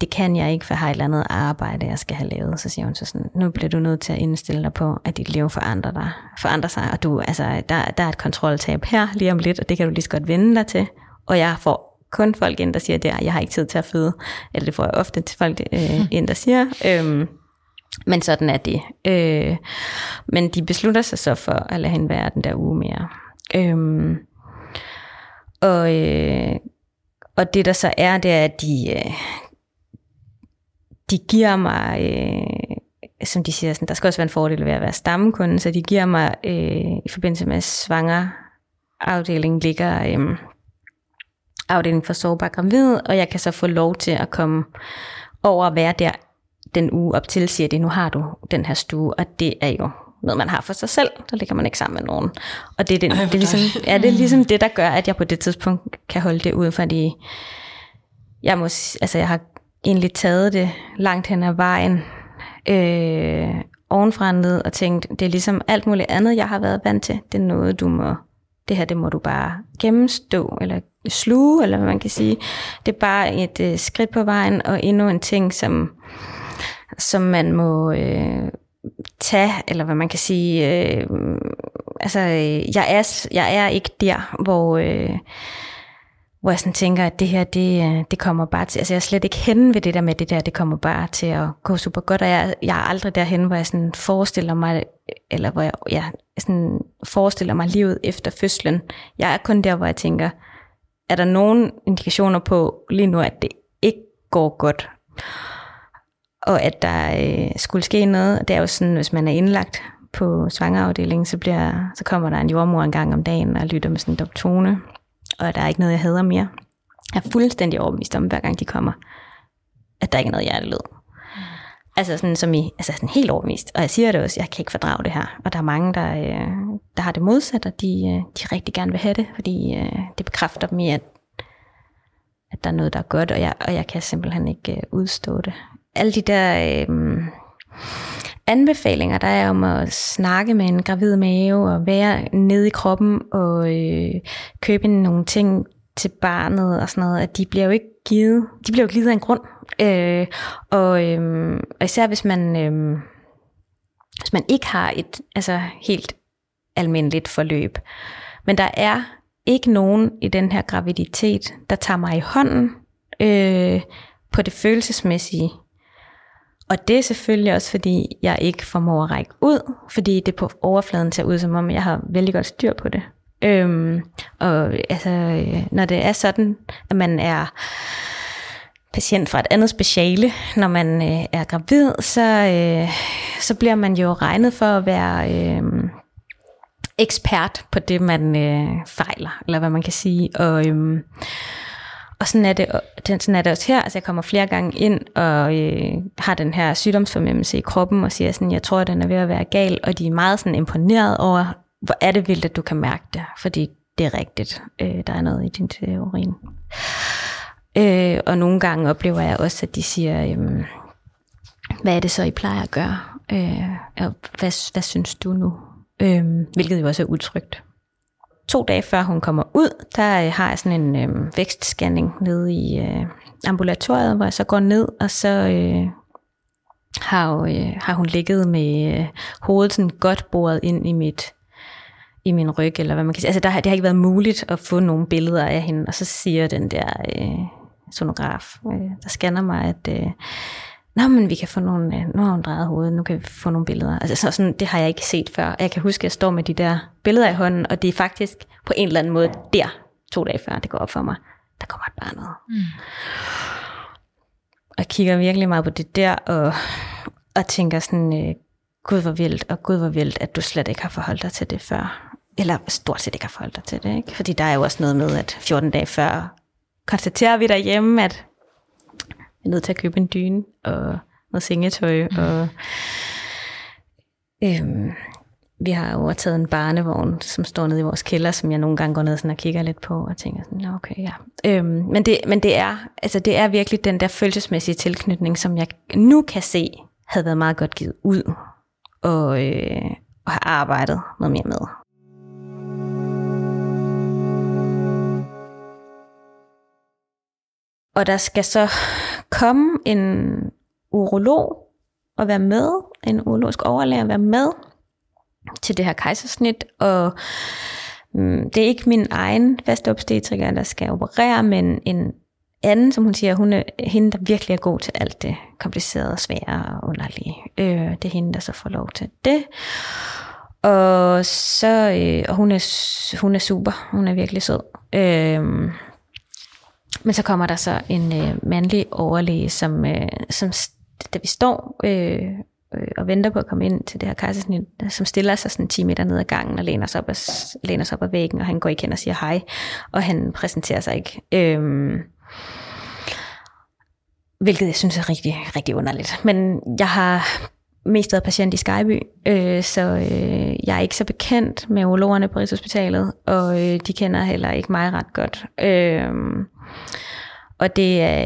det kan jeg ikke, for jeg har et eller andet arbejde, jeg skal have lavet. Så siger hun så sådan, nu bliver du nødt til at indstille dig på, at dit liv forandrer, dig, forandrer sig, og du, altså, der, der er et kontroltab her lige om lidt, og det kan du lige så godt vende dig til. Og jeg får kun folk ind, der siger, at jeg har ikke tid til at føde. Eller det får jeg ofte til folk øh, ind, der siger. Øhm, men sådan er det. Øh, men de beslutter sig så for at lade hende være den der uge mere. Øhm, og, øh, og det der så er, det er, at de, øh, de giver mig, øh, som de siger, sådan, der skal også være en fordel ved at være stammekunde, så de giver mig øh, i forbindelse med svanger afdelingen ligger øh, afdelingen for sårbar gravid, og jeg kan så få lov til at komme over at være der den uge op til, siger de, nu har du den her stue, og det er jo noget, man har for sig selv, så ligger man ikke sammen med nogen. Og det er, den, Ej, det er, ligesom, ja, det er ligesom det, der gør, at jeg på det tidspunkt kan holde det ud, fordi jeg, må, altså, jeg har egentlig taget det langt hen ad vejen, øh, ovenfra ned, og tænkt, det er ligesom alt muligt andet, jeg har været vant til. Det er noget, du må, det her, det må du bare gennemstå, eller sluge, eller hvad man kan sige. Det er bare et øh, skridt på vejen, og endnu en ting, som, som man må øh, tage, eller hvad man kan sige. Øh, altså, øh, jeg er, jeg er ikke der, hvor... Øh, hvor jeg sådan tænker, at det her, det, øh, det kommer bare til, altså jeg er slet ikke henne ved det der med det der, det kommer bare til at gå super godt, og jeg, jeg er aldrig derhen, hvor jeg sådan forestiller mig, eller hvor jeg, jeg sådan forestiller mig livet efter fødslen. Jeg er kun der, hvor jeg tænker, er der nogen indikationer på lige nu, at det ikke går godt? Og at der øh, skulle ske noget, det er jo sådan, hvis man er indlagt på svangerafdelingen, så, bliver, så kommer der en jordmor en gang om dagen og lytter med sådan en doptone og der er ikke noget, jeg hader mere. Jeg er fuldstændig overbevist om, hver gang de kommer, at der ikke er noget hjertelød. Altså sådan som i, altså sådan helt overbevist. Og jeg siger det også, jeg kan ikke fordrage det her. Og der er mange, der, øh, der har det modsat, og de, øh, de rigtig gerne vil have det, fordi øh, det bekræfter dem i, at, at der er noget, der er godt, og jeg, og jeg kan simpelthen ikke øh, udstå det. Alle de der øh, anbefalinger, der er om at snakke med en gravid mave og være nede i kroppen og øh, købe nogle ting til barnet og sådan noget, at de bliver jo ikke givet, de bliver jo givet af en grund. Øh, og, øh, og især hvis man, øh, hvis man ikke har et altså helt almindeligt forløb. Men der er ikke nogen i den her graviditet, der tager mig i hånden øh, på det følelsesmæssige og det er selvfølgelig også, fordi jeg ikke formår at række ud, fordi det på overfladen ser ud, som om jeg har vældig godt styr på det. Øhm, og altså, når det er sådan, at man er patient fra et andet speciale, når man øh, er gravid, så, øh, så bliver man jo regnet for at være øh, ekspert på det, man øh, fejler, eller hvad man kan sige. Og, øh, og sådan er, det, sådan er det også her. Altså jeg kommer flere gange ind og øh, har den her sygdomsfornemmelse i kroppen og siger sådan, jeg tror, at den er ved at være gal. Og de er meget sådan imponeret over, hvor er det vildt, at du kan mærke det. Fordi det er rigtigt. Øh, der er noget i din teori. Øh, og nogle gange oplever jeg også, at de siger, øh, hvad er det så, I plejer at gøre? Øh, og hvad, hvad synes du nu? Øh, hvilket jo også er utrygt to dage før hun kommer ud, der øh, har jeg sådan en øh, vækstscanning nede i øh, ambulatoriet, hvor jeg så går ned, og så øh, har, øh, har hun ligget med øh, hovedet sådan godt boret ind i mit i min ryg, eller hvad man kan sige. Altså, der, har, det har ikke været muligt at få nogle billeder af hende, og så siger den der øh, sonograf, øh, der scanner mig, at øh, Nå, men vi kan få nogle, øh, nu har hun drejet hovedet, nu kan vi få nogle billeder. Altså så sådan, det har jeg ikke set før. Jeg kan huske, at jeg står med de der billeder i hånden, og det er faktisk på en eller anden måde der, to dage før det går op for mig, der kommer et barn ud. Mm. Og jeg kigger virkelig meget på det der, og, og tænker sådan, øh, gud hvor vildt, og gud hvor vildt, at du slet ikke har forholdt dig til det før. Eller stort set ikke har forholdt dig til det, ikke? Fordi der er jo også noget med, at 14 dage før konstaterer vi derhjemme, at er nødt til at købe en dyne og noget sengetøj. Mm. Og, øhm, vi har jo taget en barnevogn, som står nede i vores kælder, som jeg nogle gange går ned sådan og kigger lidt på, og tænker sådan, okay, ja. Øhm, men, det, men det, er, altså det er virkelig den der følelsesmæssige tilknytning, som jeg nu kan se, havde været meget godt givet ud, og, øh, og har arbejdet noget mere med. Og der skal så komme en urolog og være med, en urologisk overlæge at være med til det her kejsersnit, og mm, det er ikke min egen faste obstetriker, der skal operere, men en anden, som hun siger, hun er hende, der virkelig er god til alt det komplicerede, svære og underlige. Øh, det er hende, der så får lov til det. Og så, øh, og hun er, hun er super, hun er virkelig sød. Øh, men så kommer der så en øh, mandlig overlæge, som, øh, som da vi står øh, øh, og venter på at komme ind til det her kejsersnit, som stiller sig sådan 10 meter ned ad gangen og læner sig op ad, læner sig op ad væggen, og han går ikke hen og siger hej, og han præsenterer sig ikke. Øh, hvilket jeg synes er rigtig, rigtig underligt. Men jeg har mest været patient i Skyby, øh, så øh, jeg er ikke så bekendt med urologerne på Rigshospitalet, og øh, de kender heller ikke mig ret godt. Øh, og det er,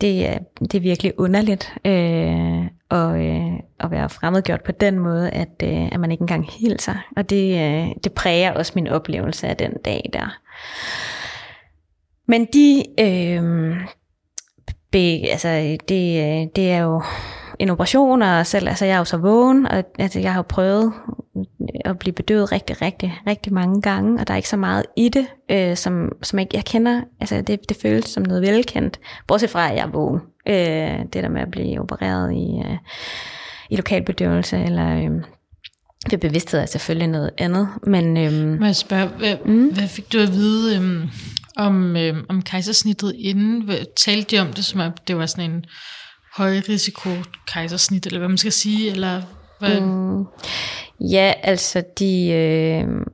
det er, det er virkelig underligt øh, og, øh, at være fremmedgjort på den måde, at, øh, at man ikke engang hilser. Og det, øh, det præger også min oplevelse af den dag der. Men de, øh, be, altså det, øh, det er jo en operation, og selv, altså jeg er jo så vågen, og altså, jeg har jo prøvet at blive bedøvet rigtig, rigtig, rigtig mange gange, og der er ikke så meget i det, øh, som, som jeg, jeg kender, altså det, det føles som noget velkendt, bortset fra, at jeg er vågen. Øh, det der med at blive opereret i, øh, i lokalbedøvelse, eller øh, det bevidsthed er selvfølgelig noget andet, men... Øh, Må jeg spørge, hvad, mm? hvad fik du at vide øh, om, øh, om kejsersnittet inden? Talte de om det, som om det var sådan en højrisiko kejsersnit, eller hvad man skal sige, eller hvad? Mm, ja, altså de... Øh,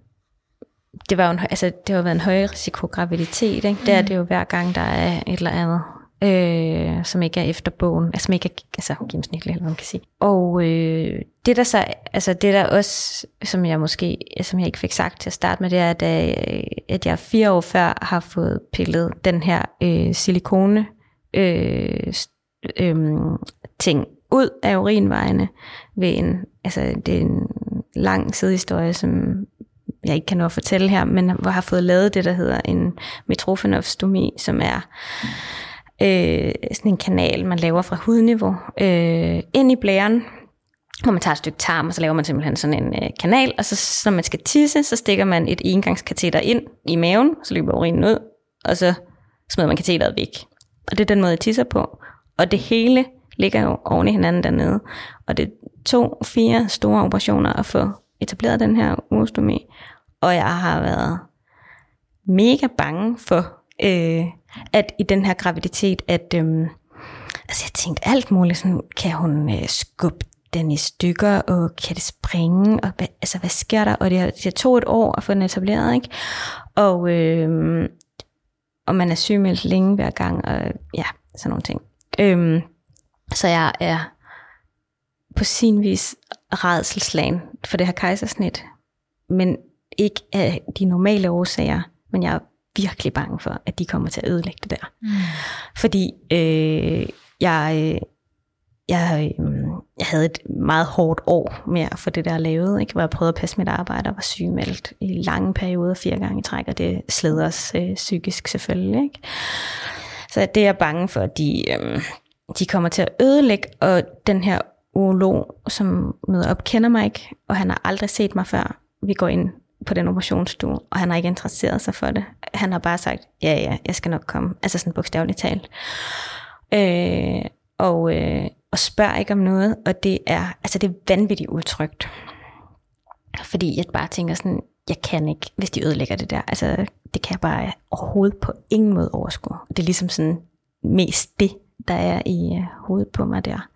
det var jo en, altså, det har været en højrisiko graviditet, ikke? Mm. Det er det jo hver gang, der er et eller andet, øh, som ikke er efter bogen, altså som ikke er altså, gennemsnitligt, eller hvad man kan sige. Og øh, det der så, altså det der også, som jeg måske, som jeg ikke fik sagt til at starte med, det er, at, øh, at jeg fire år før har fået pillet den her øh, silikone øh, øhm, ting ud af urinvejene ved en, altså det er en lang sidehistorie, som jeg ikke kan nå at fortælle her, men hvor har fået lavet det, der hedder en metrofenofstomi, som er øh, sådan en kanal, man laver fra hudniveau øh, ind i blæren, hvor man tager et stykke tarm, og så laver man simpelthen sådan en øh, kanal, og så når man skal tisse, så stikker man et engangskateter ind i maven, så løber urinen ud, og så smider man kateteret væk. Og det er den måde, jeg tisser på. Og det hele ligger jo oven i hinanden dernede. Og det er to, fire store operationer at få etableret den her urostomi. Og jeg har været mega bange for, øh, at i den her graviditet, at øh, altså jeg tænkte alt muligt, sådan, kan hun øh, skubbe den i stykker, og kan det springe, og hvad, altså hvad sker der? Og det, har, det tog et år at få den etableret, ikke? Og, øh, og man er sygemeldt længe hver gang, og ja, sådan nogle ting. Øhm, så jeg er på sin vis redselslagen for det her kejsersnit, men ikke af de normale årsager, men jeg er virkelig bange for, at de kommer til at ødelægge det der. Mm. Fordi øh, jeg, jeg, øh, jeg havde et meget hårdt år med at få det der lavet, ikke? hvor jeg prøvede at passe mit arbejde og var sygemeldt i lange perioder, fire gange i træk, og det sled os øh, psykisk selvfølgelig. Ikke? Så det er jeg bange for, at de, øhm, de kommer til at ødelægge, og den her urolog, som møder op, kender mig ikke, og han har aldrig set mig før. Vi går ind på den operationsstue, og han har ikke interesseret sig for det. Han har bare sagt, ja, ja, jeg skal nok komme. Altså sådan bogstaveligt talt. Øh, og, øh, og spørger ikke om noget, og det er, altså det er vanvittigt utrygt. Fordi jeg bare tænker sådan, jeg kan ikke, hvis de ødelægger det der. Altså, det kan jeg bare overhovedet på ingen måde overskue. Det er ligesom sådan mest det, der er i øh, hovedet på mig der.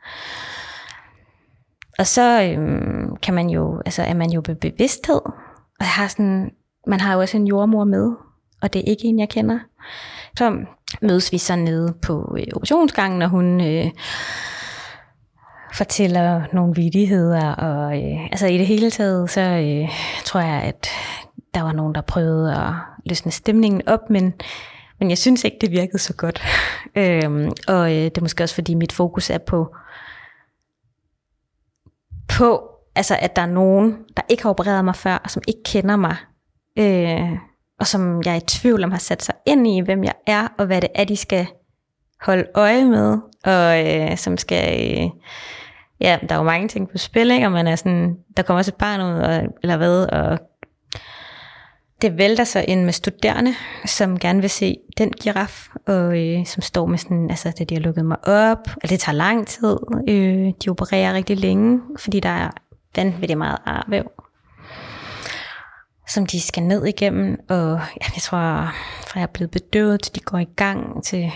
Og så øhm, kan man jo, altså er man jo ved bevidsthed, og jeg har sådan, man har jo også en jordmor med, og det er ikke en, jeg kender. Så mødes vi så nede på øh, operationsgangen, og hun øh, fortæller nogle vidigheder, og øh, altså i det hele taget, så øh, tror jeg, at der var nogen, der prøvede at løsne stemningen op, men, men jeg synes ikke, det virkede så godt. øhm, og øh, det er måske også, fordi mit fokus er på, på altså, at der er nogen, der ikke har opereret mig før, og som ikke kender mig, øh, og som jeg er i tvivl om har sat sig ind i, hvem jeg er, og hvad det er, de skal holde øje med, og øh, som skal... Øh, ja, der er jo mange ting på spil, ikke? og man er sådan, der kommer også et barn ud, og, eller hvad, og det vælter sig ind med studerende, som gerne vil se den giraf, og øh, som står med sådan, altså det de har lukket mig op, og det tager lang tid, øh, de opererer rigtig længe, fordi der er vanvittigt meget arvæv, som de skal ned igennem, og ja, jeg tror, fra jeg er blevet bedøvet, til de går i gang, til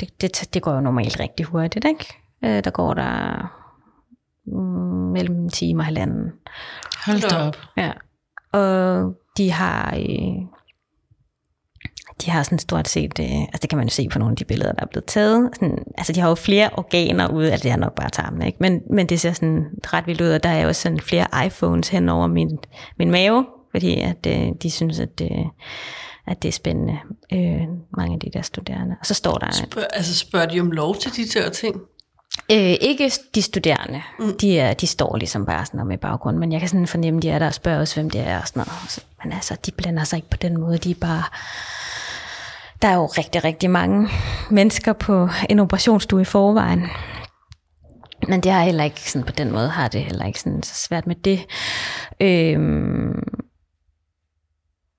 det, det, det går jo normalt rigtig hurtigt, ikke? Øh, der går der mellem en time og halvanden. Hold da op. Ja. Og de har, øh, de har sådan stort set, øh, altså det kan man jo se på nogle af de billeder, der er blevet taget. Sådan, altså de har jo flere organer ude, altså det er nok bare tarmen, ikke? Men, men det ser sådan ret vildt ud, og der er jo sådan flere iPhones hen over min, min mave, fordi at øh, de synes, at, øh, at det er spændende, øh, mange af de der studerende. Og så står der... Spørg, altså spørger de om lov til de der ting? Øh, ikke de studerende. Mm. De, er, de står ligesom bare sådan med baggrund, men jeg kan sådan fornemme, de er der og spørger os, hvem det er og sådan noget. Så, men altså, de blander sig ikke på den måde. De er bare... Der er jo rigtig, rigtig mange mennesker på en operationsstue i forvejen. Men det har heller ikke sådan på den måde, har det heller ikke sådan så svært med det. Øhm,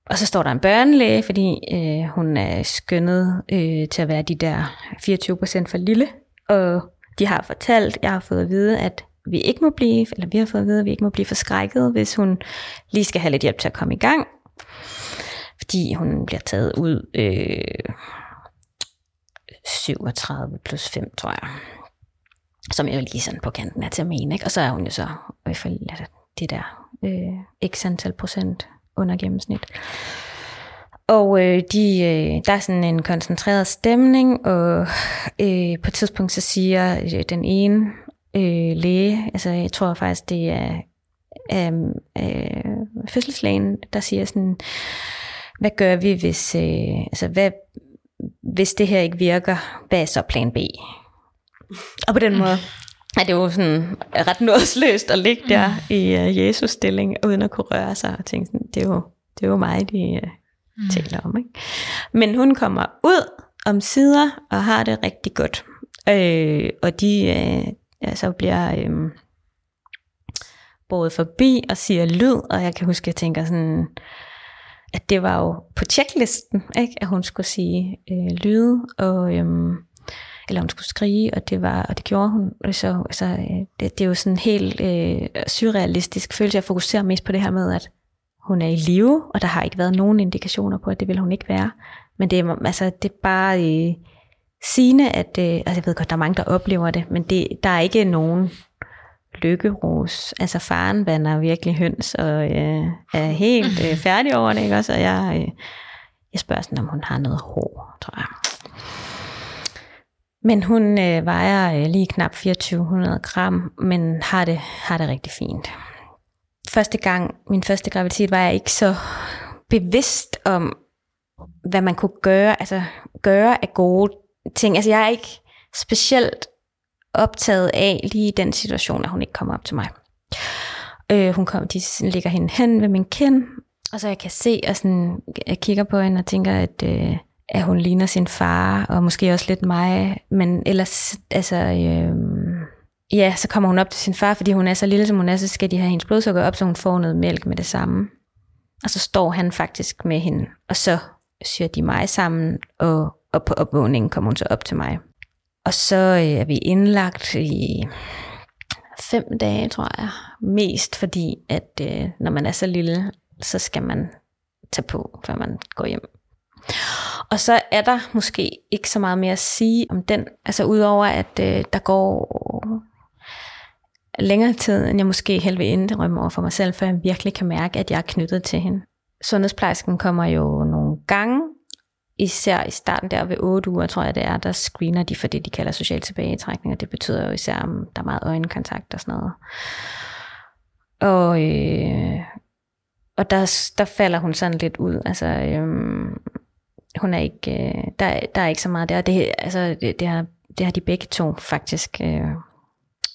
og så står der en børnelæge, fordi øh, hun er skønnet øh, til at være de der 24 procent for lille. Og de har fortalt, jeg har fået at vide, at vi ikke må blive, eller vi har fået at vide, at vi ikke må blive forskrækket, hvis hun lige skal have lidt hjælp til at komme i gang. Fordi hun bliver taget ud øh, 37 plus 5, tror jeg. Som jo lige sådan på kanten af termin, ikke? Og så er hun jo så i hvert fald det der øh, x antal procent under gennemsnit. Og øh, de, øh, der er sådan en koncentreret stemning, og øh, på et tidspunkt så siger øh, den ene øh, læge, altså jeg tror faktisk det er øh, øh, fødselslægen, der siger sådan, hvad gør vi, hvis, øh, altså, hvad, hvis det her ikke virker, hvad er så plan B? Og på den måde er det jo sådan ret nådsløst at ligge der i uh, Jesus stilling, uden at kunne røre sig og tænke sådan, det er jo, det er jo mig, de uh, mm. taler om. Ikke? Men hun kommer ud om sider og har det rigtig godt. Øh, og de øh, ja, så bliver øh, båret forbi og siger lyd, og jeg kan huske, at jeg tænker sådan, at det var jo på checklisten, ikke? at hun skulle sige øh, lyd, og, øh, eller hun skulle skrige, og det var, og det gjorde hun. Og så, så øh, det, det er jo sådan en helt øh, surrealistisk følelse. Jeg fokuserer mest på det her med, at hun er i live, og der har ikke været nogen indikationer på, at det vil hun ikke være. Men det er, altså, det er bare øh, sigende, at øh, altså jeg ved godt, der er mange, der oplever det, men det, der er ikke nogen lykkeros. Altså faren vander virkelig høns, og øh, er helt øh, færdig over det, ikke også? Og jeg, øh, jeg spørger sådan, om hun har noget hår, tror jeg. Men hun øh, vejer øh, lige knap 2400 gram, men har det, har det rigtig fint første gang, min første graviditet, var jeg ikke så bevidst om, hvad man kunne gøre, altså gøre af gode ting. Altså jeg er ikke specielt optaget af lige den situation, at hun ikke kommer op til mig. Øh, hun kom, de ligger hende hen ved min kind, og så jeg kan se, og sådan, jeg kigger på hende og tænker, at, øh, at hun ligner sin far, og måske også lidt mig, men ellers, altså, øh, ja, så kommer hun op til sin far, fordi hun er så lille, som hun er, så skal de have hendes blodsukker op, så hun får noget mælk med det samme. Og så står han faktisk med hende, og så syr de mig sammen, og, og på opvågningen kommer hun så op til mig. Og så øh, er vi indlagt i fem dage, tror jeg. Mest fordi, at øh, når man er så lille, så skal man tage på, før man går hjem. Og så er der måske ikke så meget mere at sige om den. Altså udover at øh, der går længere tid, end jeg måske helt vil indrømme over for mig selv, for jeg virkelig kan mærke, at jeg er knyttet til hende. Sundhedsplejersken kommer jo nogle gange, især i starten der ved 8 uger, tror jeg det er, der screener de for det, de kalder social tilbagetrækning, og det betyder jo især, om der er meget øjenkontakt og sådan noget. Og, øh, og der, der falder hun sådan lidt ud. Altså, øh, hun er ikke, øh, der, der er ikke så meget der. Det, altså, det, det, har, det har de begge to faktisk øh,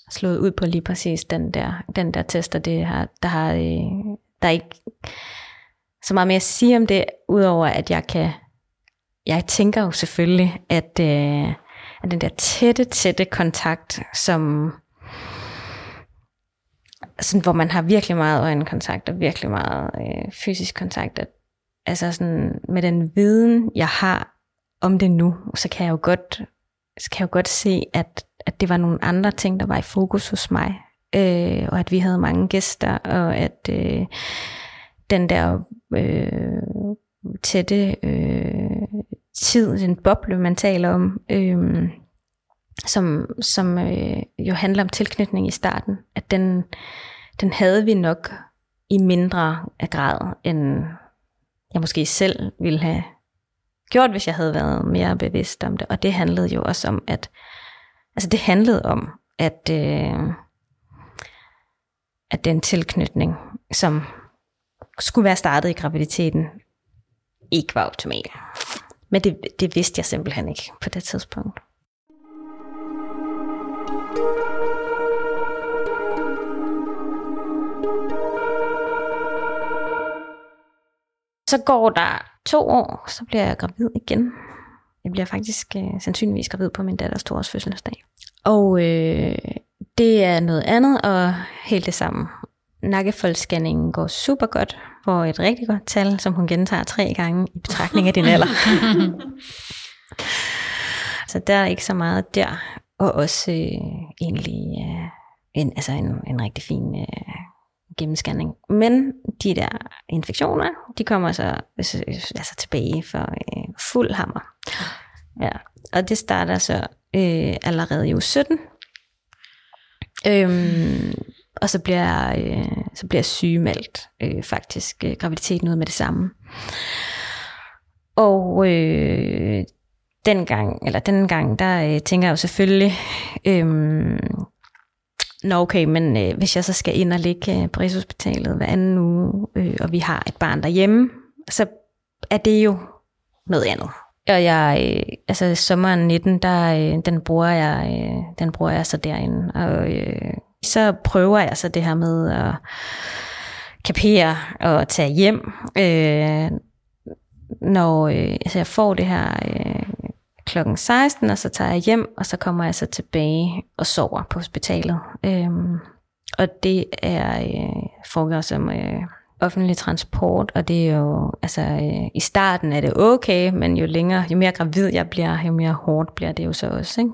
slået ud på lige præcis den der, den der test, og det har, der, har, øh, der er ikke så meget mere at sige om det, udover at jeg kan, jeg tænker jo selvfølgelig, at, øh, at den der tætte, tætte kontakt, som sådan, hvor man har virkelig meget øjenkontakt og virkelig meget øh, fysisk kontakt. At, altså sådan, med den viden, jeg har om det nu, så kan jeg jo godt, så kan jeg jo godt se, at, at det var nogle andre ting, der var i fokus hos mig. Øh, og at vi havde mange gæster, og at øh, den der øh, tætte øh, tid, den boble, man taler om, øh, som, som øh, jo handler om tilknytning i starten, at den, den havde vi nok i mindre grad, end jeg måske selv ville have gjort, hvis jeg havde været mere bevidst om det. Og det handlede jo også om, at altså det handlede om, at, øh, at den tilknytning, som skulle være startet i graviditeten, ikke var optimal. Men det, det vidste jeg simpelthen ikke på det tidspunkt. Så går der to år, så bliver jeg gravid igen. Jeg bliver faktisk øh, sandsynligvis gravid på min datters toårs fødselsdag. Og øh, det er noget andet, og helt det samme. Nakkefoldsscanningen går super godt, for et rigtig godt tal, som hun gentager tre gange i betragtning af din alder. så der er ikke så meget der. Og også øh, egentlig øh, en, altså en, en rigtig fin øh, gennemscanning. Men de der infektioner, de kommer så altså tilbage for øh, fuld hammer. Ja. Og det starter så øh, allerede i uge 17. Øhm, og så bliver, øh, så bliver sygemeldt øh, faktisk øh, graviditeten ud med det samme. Og øh, den gang, eller den gang, der øh, tænker jeg jo selvfølgelig, øh, Nå okay, men øh, hvis jeg så skal ind og ligge øh, på Rigshospitalet hver anden uge, øh, og vi har et barn derhjemme, så er det jo noget andet. Og jeg, øh, altså sommeren 19, der, øh, den, bruger jeg, øh, den bruger jeg så derinde. Og øh, så prøver jeg så det her med at kapere og tage hjem, øh, når øh, altså jeg får det her øh, klokken 16, og så tager jeg hjem, og så kommer jeg så tilbage og sover på hospitalet. Øhm, og det er øh, foregår som øh, offentlig transport, og det er jo, altså øh, i starten er det okay, men jo længere, jo mere gravid jeg bliver, jo mere hårdt bliver det jo så også, ikke?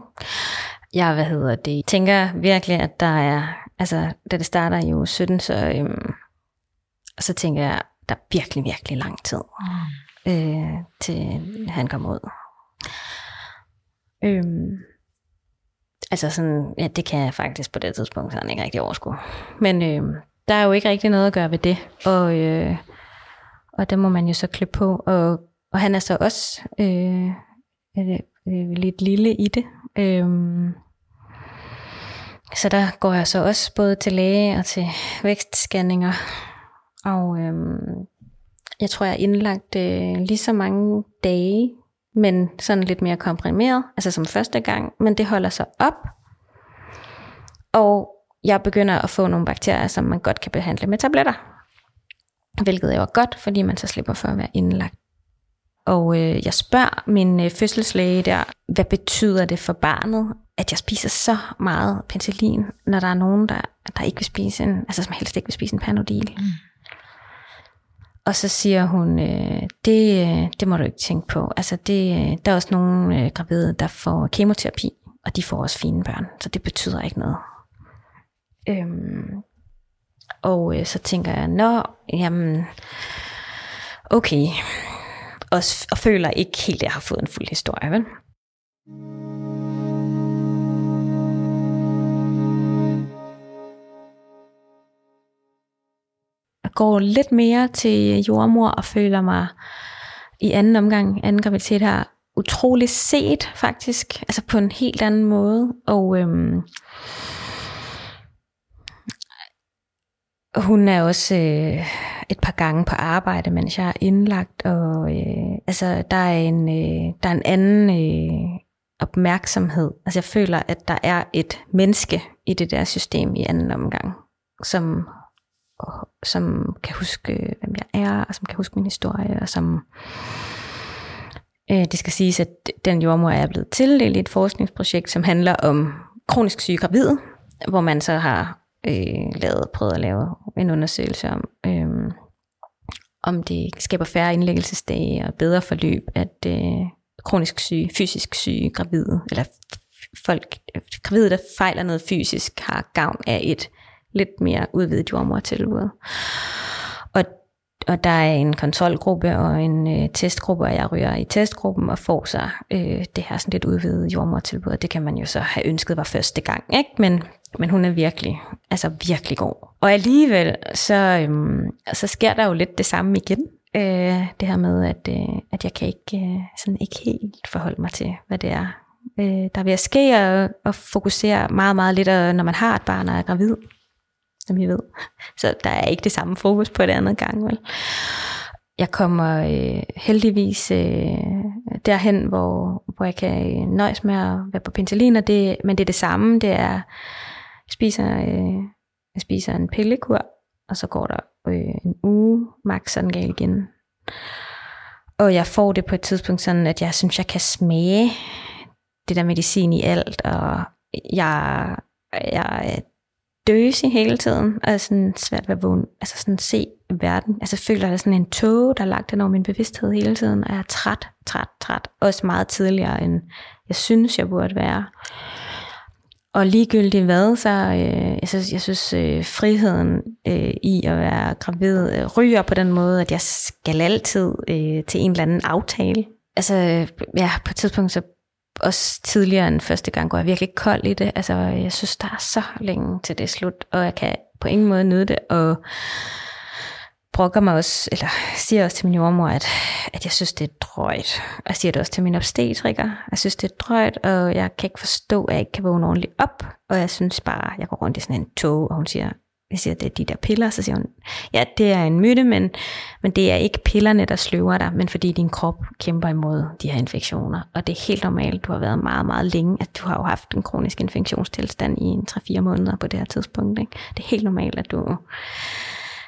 Jeg, hvad hedder det, tænker virkelig, at der er, altså da det starter i uge 17, så, øhm, så tænker jeg, der er virkelig, virkelig lang tid, mm. øh, til han kommer ud. Øhm, altså sådan, ja, det kan jeg faktisk på det tidspunkt sådan ikke rigtig overskue. Men øh, der er jo ikke rigtig noget at gøre ved det, og, øh, og det må man jo så klippe på. Og, og han er så også øh, øh, øh, lidt lille i det. Øh, så der går jeg så også både til læge og til vækstscanninger. Og øh, jeg tror, jeg har indlagt øh, lige så mange dage men sådan lidt mere komprimeret, altså som første gang, men det holder sig op. Og jeg begynder at få nogle bakterier, som man godt kan behandle med tabletter. Hvilket er jo godt, fordi man så slipper for at være indlagt. Og øh, jeg spørger min øh, fødselslæge der, hvad betyder det for barnet, at jeg spiser så meget penicillin, når der er nogen, der, der ikke vil spise en, altså som helst ikke vil spise en panodil. Mm. Og så siger hun, øh, det, øh, det må du ikke tænke på. Altså det, øh, der er også nogle øh, gravide, der får kemoterapi, og de får også fine børn, så det betyder ikke noget. Øhm, og øh, så tænker jeg, nå, jamen, okay. Og, og føler ikke helt, at jeg har fået en fuld historie, vel? Går lidt mere til jordmor og føler mig i anden omgang, anden graviditet her, utrolig set faktisk, altså på en helt anden måde. Og øhm, hun er også øh, et par gange på arbejde, mens jeg er indlagt, og øh, altså der er en, øh, der er en anden øh, opmærksomhed. Altså jeg føler, at der er et menneske i det der system i anden omgang, som og, som kan huske, hvem jeg er, og som kan huske min historie, og som Øh, det skal siges, at den jordmor er blevet tildelt i et forskningsprojekt, som handler om kronisk syge gravide, hvor man så har øh, lavet, prøvet at lave en undersøgelse om, øh, om det skaber færre indlæggelsesdage og bedre forløb, at øh, kronisk syge, fysisk syge gravide, eller folk, gravide, der fejler noget fysisk, har gavn af et lidt mere udvidet jordmortilbud. Og, og der er en kontrolgruppe og en øh, testgruppe, og jeg ryger i testgruppen og får så øh, det her sådan lidt udvidet jordmortilbud, og det kan man jo så have ønsket var første gang, ikke? Men, men hun er virkelig, altså virkelig god. Og alligevel, så, øhm, så sker der jo lidt det samme igen. Øh, det her med, at, øh, at jeg kan ikke, øh, sådan ikke helt forholde mig til, hvad det er, øh, der er ved at ske, og, og fokusere meget, meget lidt, når man har et barn og er gravid som I ved. Så der er ikke det samme fokus på det andet gang, vel? Jeg kommer øh, heldigvis øh, derhen, hvor, hvor jeg kan øh, nøjes med at være på penicillin, og det, men det er det samme. Det er, jeg spiser, øh, jeg spiser en pillekur, og så går der øh, en uge, max sådan galt igen. Og jeg får det på et tidspunkt sådan, at jeg synes, jeg kan smage det der medicin i alt, og jeg, jeg døsig hele tiden, og sådan svært ved at vågne, altså sådan se verden. Altså føler, at der er sådan en tåge, der er lagt ind over min bevidsthed hele tiden, og jeg er træt, træt, træt. Også meget tidligere, end jeg synes, jeg burde være. Og ligegyldigt hvad, så øh, jeg synes, jeg synes øh, friheden øh, i at være gravid øh, ryger på den måde, at jeg skal altid øh, til en eller anden aftale. Altså, øh, ja, på et tidspunkt så også tidligere end første gang, går jeg virkelig kold i det. Altså, jeg synes, der er så længe til det slut, og jeg kan på ingen måde nyde det, og brokker mig også, eller siger også til min jordmor, at, at jeg synes, det er drøjt. Og jeg siger det også til min obstetriker. Jeg synes, det er drøjt, og jeg kan ikke forstå, at jeg ikke kan vågne ordentligt op. Og jeg synes bare, jeg går rundt i sådan en tog, og hun siger, jeg siger, det er de der piller, så siger hun, ja, det er en myte, men, men det er ikke pillerne, der sløver dig, men fordi din krop kæmper imod de her infektioner. Og det er helt normalt, du har været meget, meget længe, at du har jo haft en kronisk infektionstilstand i en 3-4 måneder på det her tidspunkt. Ikke? Det er helt normalt, at du,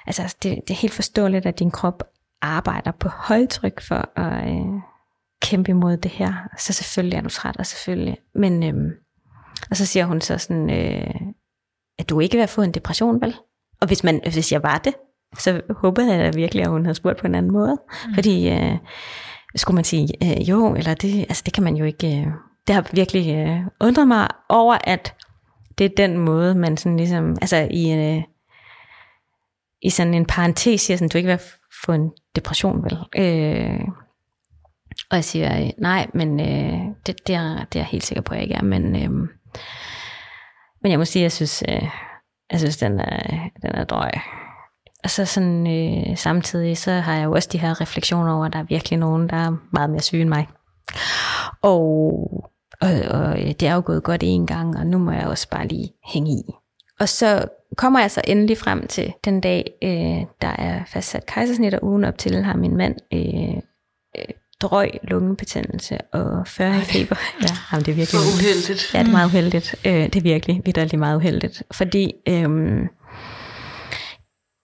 altså det, det er helt forståeligt, at din krop arbejder på højtryk for at øh, kæmpe imod det her. Så selvfølgelig er du træt, og selvfølgelig. Men, øh, og så siger hun så sådan, øh, at du ikke vil få en depression, vel? Og hvis, man, hvis jeg var det, så håbede jeg da virkelig, at hun havde spurgt på en anden måde. Mm. Fordi øh, skulle man sige øh, jo, eller det, altså det kan man jo ikke... Øh, det har virkelig øh, undret mig over, at det er den måde, man sådan ligesom... Altså i, øh, i sådan en parentes siger sådan, du ikke vil få en depression, vel? Øh, og jeg siger, øh, nej, men øh, det, det, er, det er jeg helt sikker på, at jeg ikke er, men... Øh, men jeg må sige, at jeg synes, øh, jeg synes den, er, den er drøg. Og så sådan, øh, samtidig, så har jeg jo også de her refleksioner over, at der er virkelig nogen, der er meget mere syge end mig. Og, og, og øh, det er jo gået godt en gang, og nu må jeg også bare lige hænge i. Og så kommer jeg så endelig frem til den dag, øh, der er fastsat kejsersnit, og ugen op til har min mand øh, øh, drøg lungebetændelse og 40 feber. Ja, jamen, det er virkelig uheldigt. Ja, det er meget uheldigt. Øh, det er virkelig vidderligt meget uheldigt. Fordi øhm,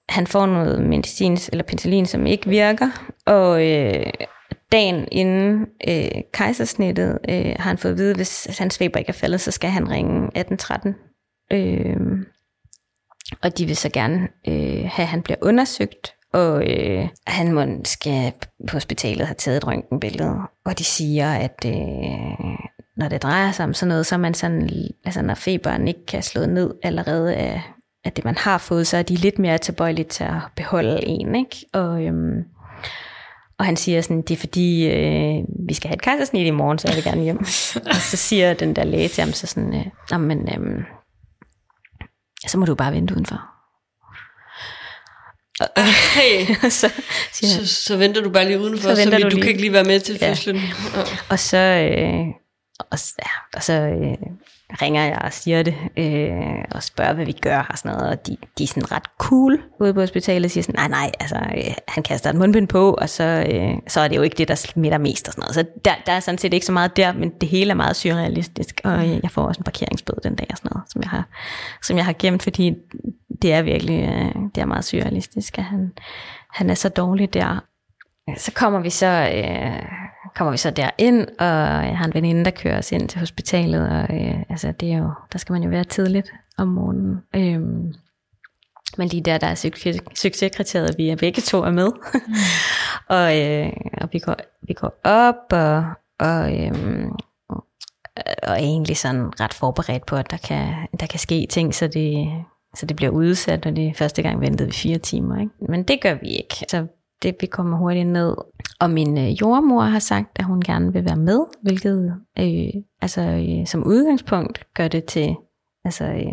han får noget medicin eller penicillin, som ikke virker, og øh, dagen inden øh, kejsersnittet øh, har han fået at vide, hvis hans feber ikke er faldet, så skal han ringe 1813. Øh, og de vil så gerne øh, have, at han bliver undersøgt og øh, han må skal på hospitalet have taget et røntgenbillede, og de siger, at øh, når det drejer sig om sådan noget, så er man sådan, altså når feberen ikke kan slå ned allerede af, af det, man har fået, så er de lidt mere tilbøjelige til at beholde en, ikke? Og, øhm, og han siger sådan, det er fordi, øh, vi skal have et kejsersnit i morgen, så jeg vil gerne hjem. og så siger den der læge til ham så sådan, øh, men øh, så må du bare vente udenfor. Hey. så, så, så venter du bare lige udenfor, så, så vi, du, du kan ikke lige være med til fødslen. Ja. Og så, øh, og, ja, og så øh, ringer jeg og siger det, øh, og spørger, hvad vi gør og sådan noget, og de, de er sådan ret cool ude på hospitalet, og siger sådan, nej, nej, altså, øh, han kaster et mundbind på, og så, øh, så er det jo ikke det, der smitter mest og sådan noget. Så der, der er sådan set ikke så meget der, men det hele er meget surrealistisk, og jeg får også en parkeringsbøde den dag og sådan noget, som jeg har, som jeg har gemt, fordi det er virkelig, øh, det er meget surrealistisk, at han, han er så dårlig der. Så kommer vi så øh, kommer vi så derind, og jeg har en veninde, der kører os ind til hospitalet, og øh, altså, det er jo, der skal man jo være tidligt om morgenen. Øhm, men lige der, der er succeskriteriet, vi er begge to er med. Mm. og, øh, og vi, går, vi går op, og, og, øh, og er egentlig sådan ret forberedt på, at der kan, der kan ske ting, så det, så det bliver udsat, og det første gang ventede vi fire timer. Ikke? Men det gør vi ikke. Så det, vi kommer hurtigt ned. Og min øh, jordmor har sagt, at hun gerne vil være med, hvilket øh, altså, øh, som udgangspunkt gør det til altså, øh,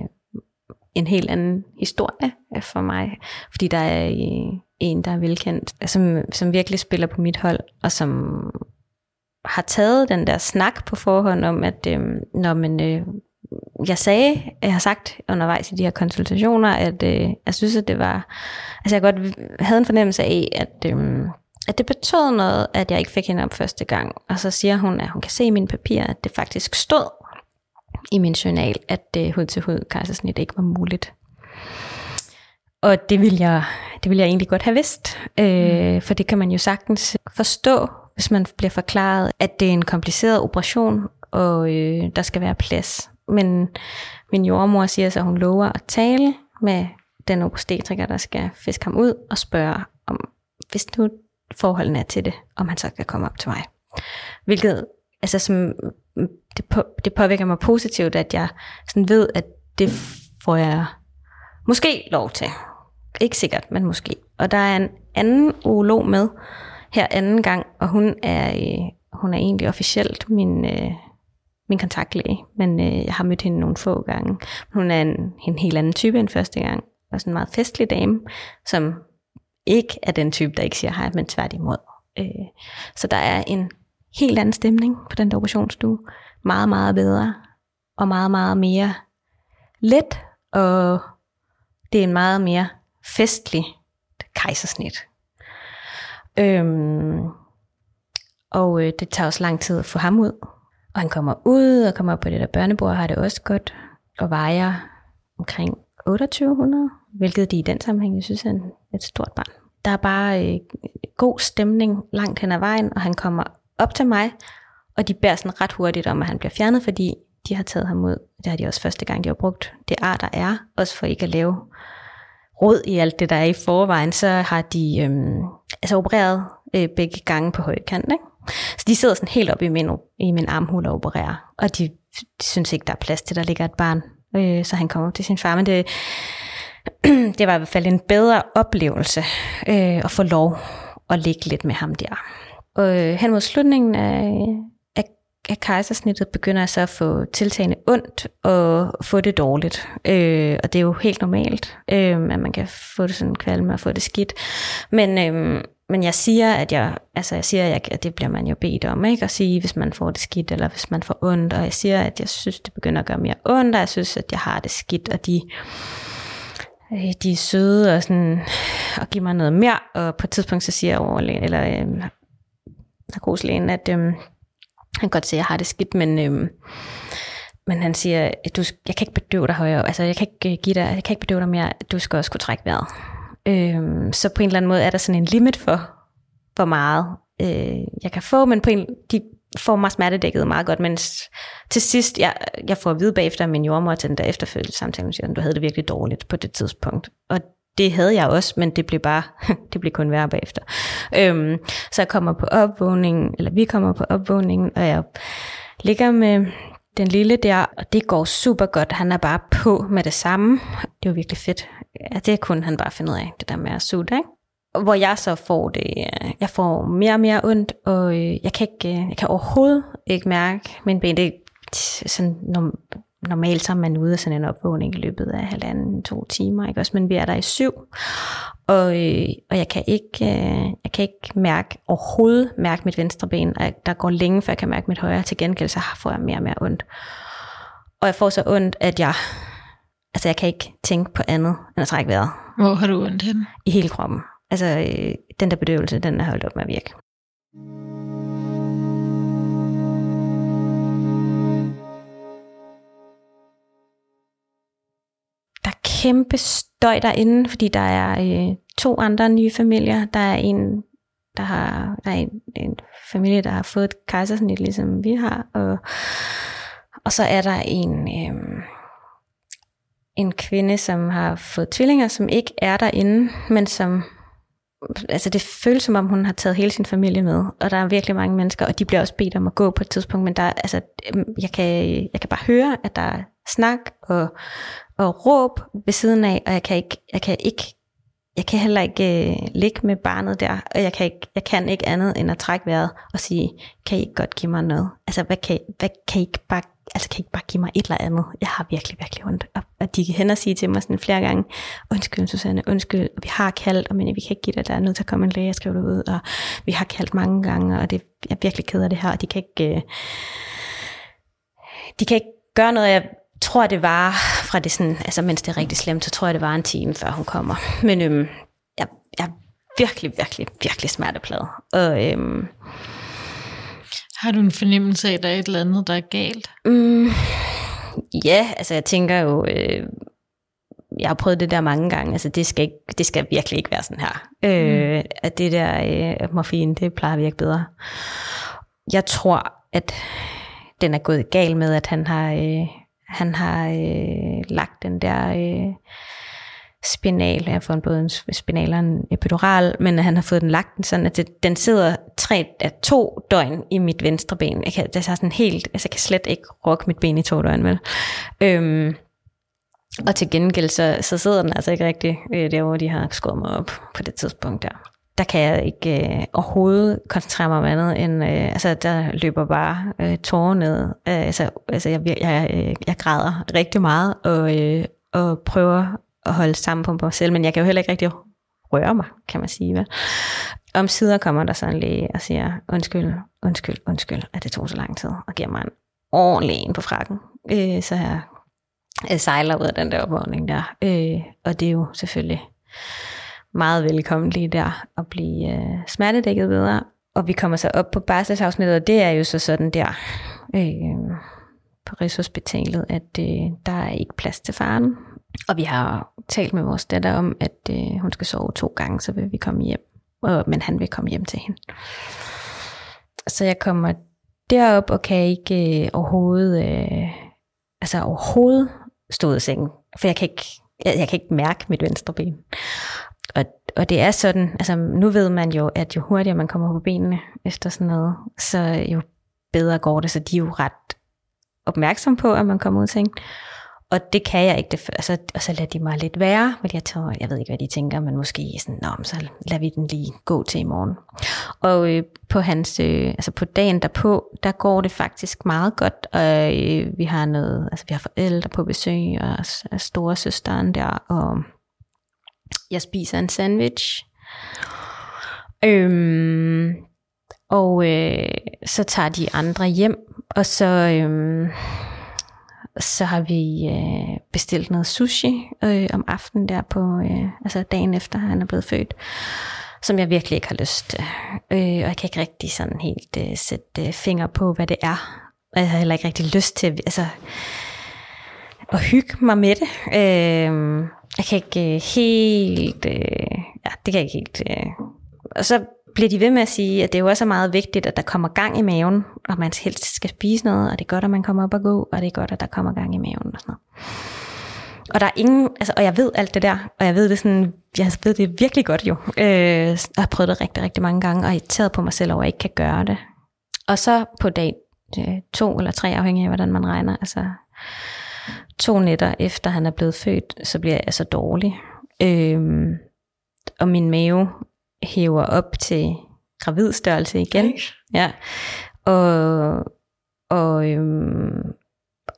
en helt anden historie øh, for mig. Fordi der er øh, en, der er velkendt, øh, som, som virkelig spiller på mit hold, og som har taget den der snak på forhånd om, at øh, når man, øh, jeg sagde, jeg har sagt undervejs i de her konsultationer, at øh, jeg synes, at det var, altså jeg godt havde en fornemmelse af, at, øh, at det betød noget, at jeg ikke fik hende op første gang. Og så siger hun, at hun kan se i mine papirer, at det faktisk stod i min journal, at øh, hud til hud kejsersnit ikke var muligt. Og det vil jeg, det vil jeg egentlig godt have vidst, øh, mm. for det kan man jo sagtens forstå, hvis man bliver forklaret, at det er en kompliceret operation, og øh, der skal være plads. Men min jordmor siger så, at hun lover at tale med den obstetriker, der skal fiske ham ud, og spørge, om hvis nu forholdene er til det, om han så kan komme op til mig. Hvilket, altså som, det, på, det påvirker mig positivt, at jeg sådan ved, at det får jeg måske lov til. Ikke sikkert, men måske. Og der er en anden urolog med her anden gang, og hun er, øh, hun er egentlig officielt min, øh, min kontaktlæge, men øh, jeg har mødt hende nogle få gange. Hun er en, en helt anden type end første gang, og sådan en meget festlig dame, som ikke er den type, der ikke siger hej, men tværtimod. Øh, så der er en helt anden stemning på den der operationsstue. Meget, meget bedre, og meget, meget mere let, og det er en meget mere festlig kejsersnit. Øhm, og øh, det tager også lang tid at få ham ud. Og han kommer ud og kommer op på det der børnebord, har det også godt, og vejer omkring 2800, hvilket de i den sammenhæng, jeg synes er en, et stort barn. Der er bare øh, god stemning langt hen ad vejen, og han kommer op til mig, og de bærer sådan ret hurtigt om, at han bliver fjernet, fordi de har taget ham ud. Det har de også første gang, de har brugt det ar, der er, også for ikke at lave råd i alt det, der er i forvejen, så har de øhm, altså opereret øh, begge gange på højkant. Ikke? Så de sidder sådan helt op i min, i min armhul og opererer, og de, de synes ikke, der er plads til, der ligger et barn. Øh, så han kommer til sin far, men det, det var i hvert fald en bedre oplevelse øh, at få lov at ligge lidt med ham der. Og øh, hen mod slutningen af, af, af kejsersnittet begynder jeg så at få tiltagende ondt og få det dårligt. Øh, og det er jo helt normalt, øh, at man kan få det sådan kvalme og få det skidt. Men, øh, men jeg siger, at jeg, altså jeg siger, at, jeg, at det bliver man jo bedt om, ikke? At sige, hvis man får det skidt, eller hvis man får ondt. Og jeg siger, at jeg synes, det begynder at gøre mere ondt, og jeg synes, at jeg har det skidt, og de, øh, de er søde og, sådan, og giver mig noget mere. Og på et tidspunkt, så siger jeg overlægen, eller øh, narkoslægen, at øh, han kan godt se, at jeg har det skidt, men... Øh, men han siger, at du, jeg kan ikke bedøve dig højere, altså jeg kan ikke øh, give dig, jeg kan ikke bedøve dig mere, du skal også kunne trække vejret. Øh, så på en eller anden måde er der sådan en limit for, hvor meget øh, jeg kan få, men på en, de får mig smertedækket meget godt, men til sidst, jeg, jeg får at vide bagefter at min jordmor til den der efterfølgende samtale, siger, du havde det virkelig dårligt på det tidspunkt. Og det havde jeg også, men det blev bare, det blev kun værre bagefter. Øhm, så jeg kommer på opvågningen, eller vi kommer på opvågningen, og jeg ligger med den lille der, og det går super godt. Han er bare på med det samme. Det var virkelig fedt. Ja, det kunne han bare finde ud af, det der med at sutte, ikke? Hvor jeg så får det, øh, jeg får mere og mere ondt, og øh, jeg kan, ikke, øh, jeg kan overhovedet ikke mærke min ben. Det er sådan normalt så er man ude af sådan en opvågning i løbet af halvanden, to timer, ikke også? Men vi er der i syv, og, og jeg kan ikke, jeg kan ikke mærke, overhovedet mærke mit venstre ben, og der går længe, før jeg kan mærke mit højre. Til gengæld så får jeg mere og mere ondt. Og jeg får så ondt, at jeg, altså jeg kan ikke tænke på andet, end at trække vejret. Hvor har du ondt hen? I hele kroppen. Altså øh, den der bedøvelse, den er holdt op med at virke. kæmpe støj derinde, fordi der er øh, to andre nye familier. Der er en, der, har, der er en, en familie, der har fået et kejsersnit, ligesom vi har, og, og så er der en, øh, en kvinde, som har fået tvillinger, som ikke er derinde, men som altså det føles som om, hun har taget hele sin familie med, og der er virkelig mange mennesker, og de bliver også bedt om at gå på et tidspunkt, men der, altså, øhm, jeg, kan, jeg kan bare høre, at der er snak og, og råb ved siden af, og jeg kan ikke, jeg kan ikke jeg kan heller ikke øh, ligge med barnet der, og jeg kan, ikke, jeg kan ikke andet end at trække vejret og sige, kan I ikke godt give mig noget? Altså, hvad kan, hvad kan I ikke bare altså kan I ikke bare give mig et eller andet? Jeg har virkelig, virkelig ondt. Og, og de kan hen og sige til mig sådan flere gange, undskyld Susanne, undskyld, vi har kaldt, men vi kan ikke give dig, der er nødt til at komme en læge og skrive det ud, og vi har kaldt mange gange, og det, jeg er virkelig ked af det her, og de kan ikke, øh, de kan ikke gøre noget, jeg tror, det var fra det sådan, altså mens det er rigtig slemt, så tror jeg, det var en time, før hun kommer. Men øhm, jeg, jeg er virkelig, virkelig, virkelig smerteplade. Og øhm, har du en fornemmelse af, at der er et eller andet, der er galt? Mm, ja, altså jeg tænker jo, øh, jeg har prøvet det der mange gange, altså det skal, ikke, det skal virkelig ikke være sådan her. Øh, mm. At det der øh, morfin, det plejer at virke bedre. Jeg tror, at den er gået galt med, at han har, øh, han har øh, lagt den der... Øh, spinal. Jeg har fået både en spinal og en epidural, men han har fået den lagt sådan, at det, den sidder tre, ja, to døgn i mit venstre ben. Jeg kan, altså, det er sådan helt, altså jeg kan slet ikke rokke mit ben i to døgn, vel? Øhm, og til gengæld, så, så sidder den altså ikke rigtig øh, der, hvor de har skåret mig op på det tidspunkt der. Der kan jeg ikke øh, overhovedet koncentrere mig om andet end, øh, altså der løber bare øh, tårer ned. Øh, altså, altså jeg, jeg, jeg, øh, jeg græder rigtig meget og, øh, og prøver at holde sammen på mig selv, men jeg kan jo heller ikke rigtig røre mig, kan man sige. Vel? Om sider kommer der så en læge og siger, undskyld, undskyld, undskyld, at det tog så lang tid, og giver mig en ordentlig en på frakken. Øh, så jeg, jeg sejler ud af den der opvågning der. Øh, og det er jo selvfølgelig meget velkommen lige der at blive øh, smertedækket videre. Og vi kommer så op på barselsafsnittet, og det er jo så sådan der øh, på Rigshospitalet, at øh, der er ikke plads til faren. Og vi har talt med vores datter om, at øh, hun skal sove to gange, så vil vi komme hjem. Og, men han vil komme hjem til hende. Så jeg kommer derop og kan ikke øh, overhovedet, øh, altså overhovedet stå ud af sengen. For jeg kan ikke, jeg, jeg kan ikke mærke mit venstre ben. Og, og det er sådan, altså nu ved man jo, at jo hurtigere man kommer på benene efter sådan noget, så jo bedre går det. Så de er jo ret opmærksom på, at man kommer ud af sengen. Og det kan jeg ikke. Det, altså, og så lader de mig lidt være, fordi jeg, tror, jeg ved ikke, hvad de tænker, men måske sådan, Nå, så lader vi den lige gå til i morgen. Og øh, på hans, øh, altså på dagen derpå, der går det faktisk meget godt, og øh, vi har noget, altså vi har forældre på besøg, og, og store søsteren der, og jeg spiser en sandwich. Øhm, og øh, så tager de andre hjem, og så... Øh, så har vi øh, bestilt noget sushi øh, om aftenen der på, øh, altså dagen efter han er blevet født, som jeg virkelig ikke har lyst til. Øh, og jeg kan ikke rigtig sådan helt øh, sætte øh, fingre på, hvad det er. Og jeg har heller ikke rigtig lyst til altså, at hygge mig med det. Øh, jeg kan ikke øh, helt, øh, ja, det kan jeg ikke helt. Øh. Og så bliver de ved med at sige, at det jo også er meget vigtigt, at der kommer gang i maven, og man helst skal spise noget, og det er godt, at man kommer op og gå, og det er godt, at der kommer gang i maven og sådan noget. Og der er ingen, altså, og jeg ved alt det der, og jeg ved det sådan, jeg ved det virkelig godt jo. Øh, jeg har prøvet det rigtig, rigtig mange gange, og irriteret på mig selv over, at jeg ikke kan gøre det. Og så på dag øh, to eller tre, afhængig af hvordan man regner, altså to nætter efter han er blevet født, så bliver jeg så dårlig. Øh, og min mave hæver op til gravidstørrelse igen. Ja. Og, og, øhm,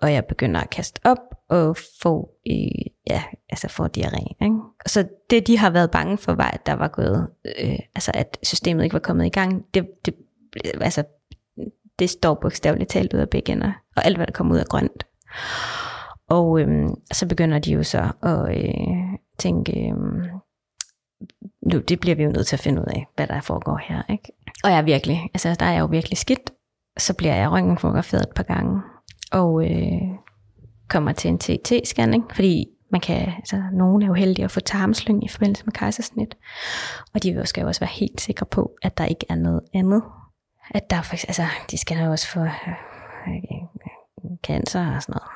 og jeg begynder at kaste op og få, øh, ja, altså få diarré. Ikke? Så det, de har været bange for, var, at der var gået, øh, altså at systemet ikke var kommet i gang. Det, det, altså, det står bogstaveligt talt ud af begge ender, og alt hvad der kommer ud af grønt. Og øhm, så begynder de jo så at øh, tænke, øh, nu, det bliver vi jo nødt til at finde ud af, hvad der foregår her. Ikke? Og jeg er virkelig, altså der er jeg jo virkelig skidt. Så bliver jeg røntgenfotograferet et par gange, og øh, kommer til en TT-scanning, fordi man kan, altså, nogen er jo heldige at få tarmslyng i forbindelse med kejsersnit, og de skal jo også være helt sikre på, at der ikke er noget andet. At der for, altså, de skal jo også få øh, cancer og sådan noget.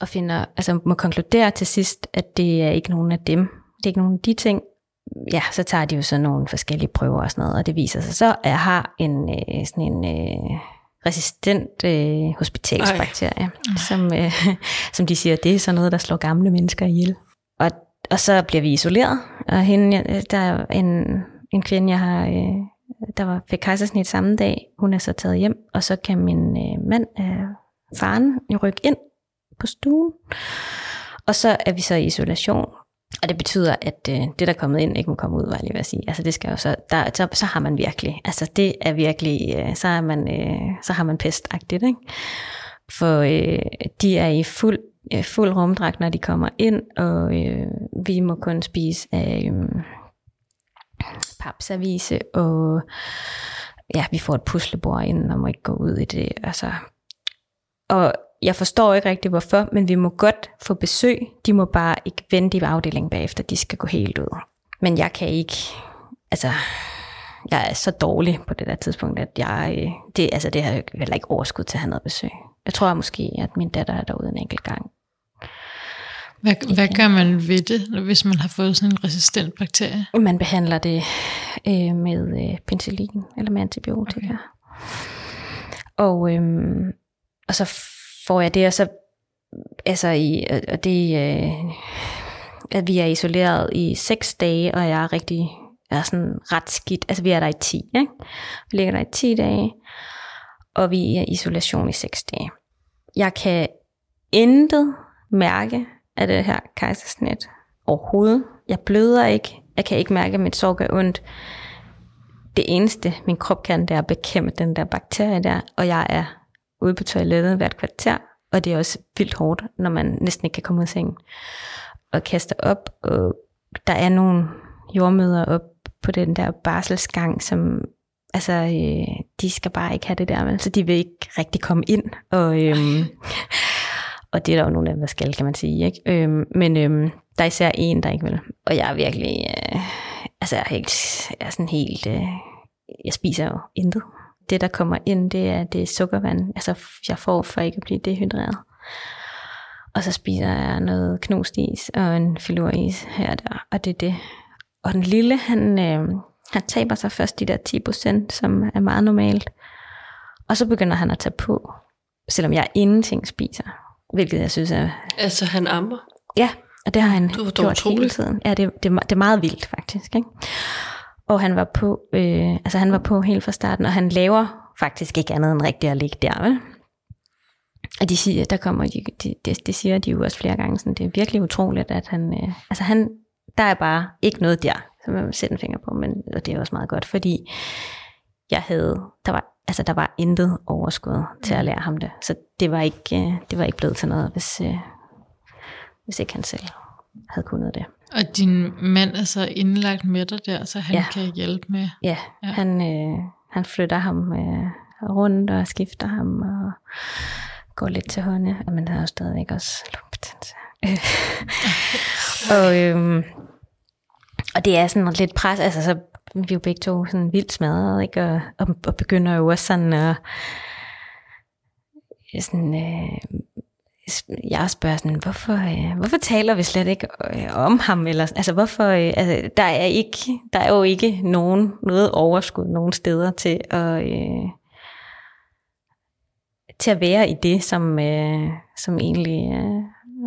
Og finder, altså må konkludere til sidst, at det er ikke nogen af dem. Det er ikke nogen af de ting. Ja, så tager de jo så nogle forskellige prøver og sådan noget, og det viser sig så, at jeg har en, øh, sådan en øh, resistent øh, hospitalsbakterie, som, øh, som de siger, det er sådan noget, der slår gamle mennesker ihjel. Og, og så bliver vi isoleret, og hende, der er en, en kvinde, jeg har, øh, der var, fik kejsersnit samme dag, hun er så taget hjem, og så kan min øh, mand, øh, faren, jo rykke ind på stuen. Og så er vi så i isolation, og det betyder, at øh, det, der er kommet ind, ikke må komme ud, var jeg lige ved at sige. Altså det skal jo så, der, så, så har man virkelig, altså det er virkelig, øh, så, er man, øh, så har man pestagtigt, ikke? For øh, de er i fuld, øh, fuld rumdragt, når de kommer ind, og øh, vi må kun spise af øh, papservise, og ja, vi får et puslebord ind, og må ikke gå ud i det. Altså, og jeg forstår ikke rigtig hvorfor, men vi må godt få besøg. De må bare ikke vente i afdelingen bagefter. De skal gå helt ud. Men jeg kan ikke, altså, jeg er så dårlig på det der tidspunkt, at jeg, øh, det, altså, det har jeg heller ikke overskud til at have noget besøg. Jeg tror måske, at min datter er derude en enkelt gang. Hvad, hvad gør man ved det, hvis man har fået sådan en resistent bakterie? Man behandler det øh, med øh, penicillin eller med antibiotika. Okay. Og, øhm, og så får jeg det, og så altså i, og det, øh, at vi er isoleret i seks dage, og jeg er rigtig, er sådan ret skidt, altså vi er der i 10, ikke? Vi ligger der i 10 dage, og vi er i isolation i seks dage. Jeg kan intet mærke af det her kejsersnit overhovedet. Jeg bløder ikke, jeg kan ikke mærke, at mit sår gør ondt. Det eneste, min krop kan, det er at bekæmpe den der bakterie der, og jeg er ude på toilettet hvert kvarter, og det er også vildt hårdt, når man næsten ikke kan komme ud af sengen. Og kaster op, og der er nogle jordmøder op på den der barselsgang, som altså, øh, de skal bare ikke have det der, vel? så de vil ikke rigtig komme ind, og, øhm, og det er der jo nogle af dem, der skal, kan man sige, ikke? Øhm, men øhm, der er især en, der ikke vil, og jeg er virkelig, øh, altså jeg er, helt, jeg er sådan helt, øh, jeg spiser jo intet, det, der kommer ind, det er, det er sukkervand, altså jeg får for ikke at blive dehydreret. Og så spiser jeg noget knust is og en filuris her og der, og det er det. Og den lille, han, øh, han taber sig først de der 10%, som er meget normalt. Og så begynder han at tage på, selvom jeg ingenting spiser. Hvilket jeg synes er... Altså han ammer? Ja, og det har han gjort hele tiden. Ja, det, det, det er meget vildt faktisk. Ikke? Og han var på, øh, altså han var på helt fra starten, og han laver faktisk ikke andet end rigtigt at ligge der, vel? Og de siger, der kommer, de, de, de siger de jo også flere gange, sådan, det er virkelig utroligt, at han, øh, altså han, der er bare ikke noget der, som man vil sætte en finger på, men og det er også meget godt, fordi jeg havde, der var, altså der var intet overskud til at lære ham det, så det var ikke, øh, det var ikke blevet til noget, hvis, øh, hvis ikke han selv havde kunnet det. Og din mand er så indlagt med dig der, så han ja. kan hjælpe med? Ja, ja. Han, øh, han flytter ham øh, rundt og skifter ham og går lidt til hånde. Men der er jo stadigvæk også lungebetændelse. og, øh, og det er sådan lidt pres, altså så vi er jo begge to sådan vildt smadret, ikke? Og, og, og begynder jo også sådan at sådan, øh, jeg spørger sådan, hvorfor, øh, hvorfor taler vi slet ikke øh, om ham? Eller, altså, hvorfor, øh, altså, der, er ikke, der er jo ikke nogen, noget overskud nogen steder til at, øh, til at være i det, som, øh, som egentlig øh,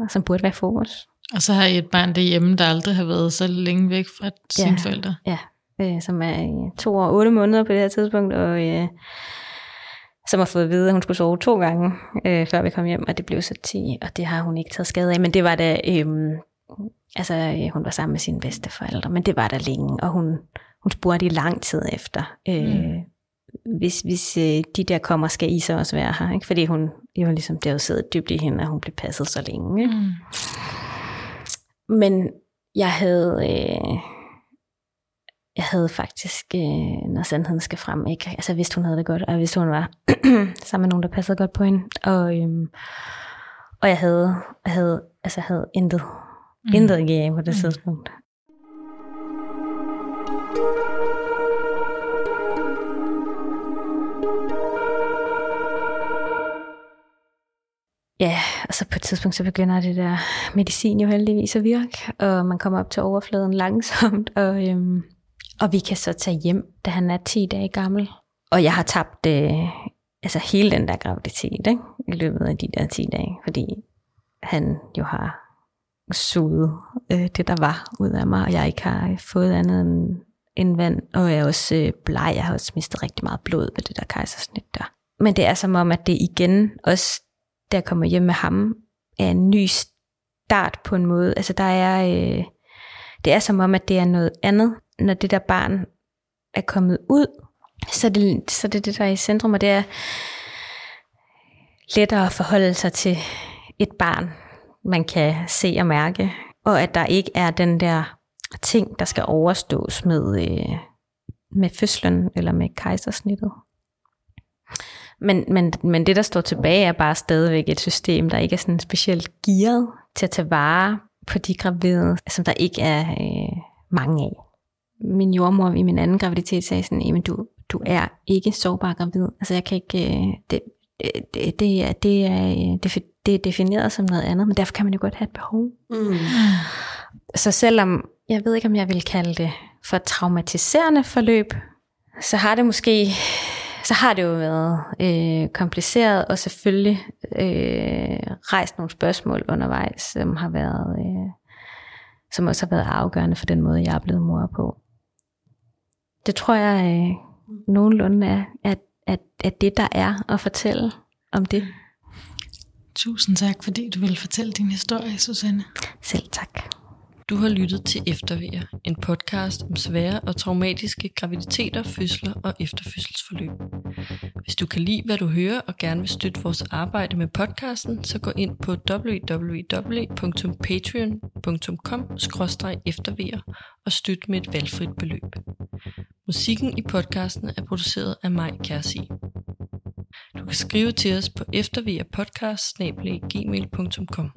som burde være fokus. Og så har I et barn derhjemme, der aldrig har været så længe væk fra sine ja, forældre. Ja, øh, som er i to år og otte måneder på det her tidspunkt, og øh, som har fået at vide, at hun skulle sove to gange, øh, før vi kom hjem, og det blev så 10, og det har hun ikke taget skade af, men det var da, øh, altså øh, hun var sammen med sine bedste forældre, men det var der længe, og hun, hun spurgte i lang tid efter, øh, mm. hvis, hvis øh, de der kommer, skal I så også være her, ikke? fordi hun jo ligesom, det havde siddet dybt i hende, at hun blev passet så længe. Ikke? Mm. Men jeg havde... Øh, jeg havde faktisk, øh, når sandheden skal frem, ikke? Altså, jeg vidste, hun havde det godt, og jeg vidste, hun var sammen med nogen, der passede godt på hende. Og, øhm, og jeg havde, jeg havde, altså, jeg havde intet Mm. Intet gik af på det mm. tidspunkt. Ja, og så på et tidspunkt, så begynder det der medicin jo heldigvis at virke, og man kommer op til overfladen langsomt, og, øhm, og vi kan så tage hjem, da han er 10 dage gammel. Og jeg har tabt øh, altså hele den der graviditet ikke? i løbet af de der 10 dage, fordi han jo har suget øh, det, der var ud af mig, og jeg ikke har fået andet end, end vand, og jeg er også øh, bleg, jeg har også mistet rigtig meget blod ved det der kejsersnit der. Men det er som om, at det igen også da jeg kommer hjem med ham, er en ny start på en måde. Altså der er, øh, det er som om, at det er noget andet, når det der barn er kommet ud, så det, så det det, der er i centrum, og det er lettere at forholde sig til et barn, man kan se og mærke, og at der ikke er den der ting, der skal overstås med, øh, med fødslen eller med kejsersnittet. Men, men, men det, der står tilbage, er bare stadigvæk et system, der ikke er sådan specielt gearet til at tage vare på de gravide, som der ikke er øh, mange af. Min jordmor i min anden graviditet sagde sådan, at du, du er ikke sårbar gravid. Altså jeg kan ikke, øh, det, det, det, er, det, er, det, det er defineret som noget andet, men derfor kan man jo godt have et behov. Mm. Så selvom, jeg ved ikke om jeg vil kalde det for traumatiserende forløb, så har det måske så har det jo været øh, kompliceret, og selvfølgelig øh, rejst nogle spørgsmål undervejs, som har været, øh, som også har været afgørende for den måde, jeg er blevet mor på. Det tror jeg øh, nogenlunde er, at, at, at det, der er at fortælle om det. Tusind tak, fordi du vil fortælle din historie, Susanne. Selv tak. Du har lyttet til Eftervejer, en podcast om svære og traumatiske graviditeter, fødsler og efterfødselsforløb. Hvis du kan lide, hvad du hører og gerne vil støtte vores arbejde med podcasten, så gå ind på www.patreon.com-eftervejer og støt med et valgfrit beløb. Musikken i podcasten er produceret af mig, Kærsi. Du kan skrive til os på eftervejerpodcast.gmail.com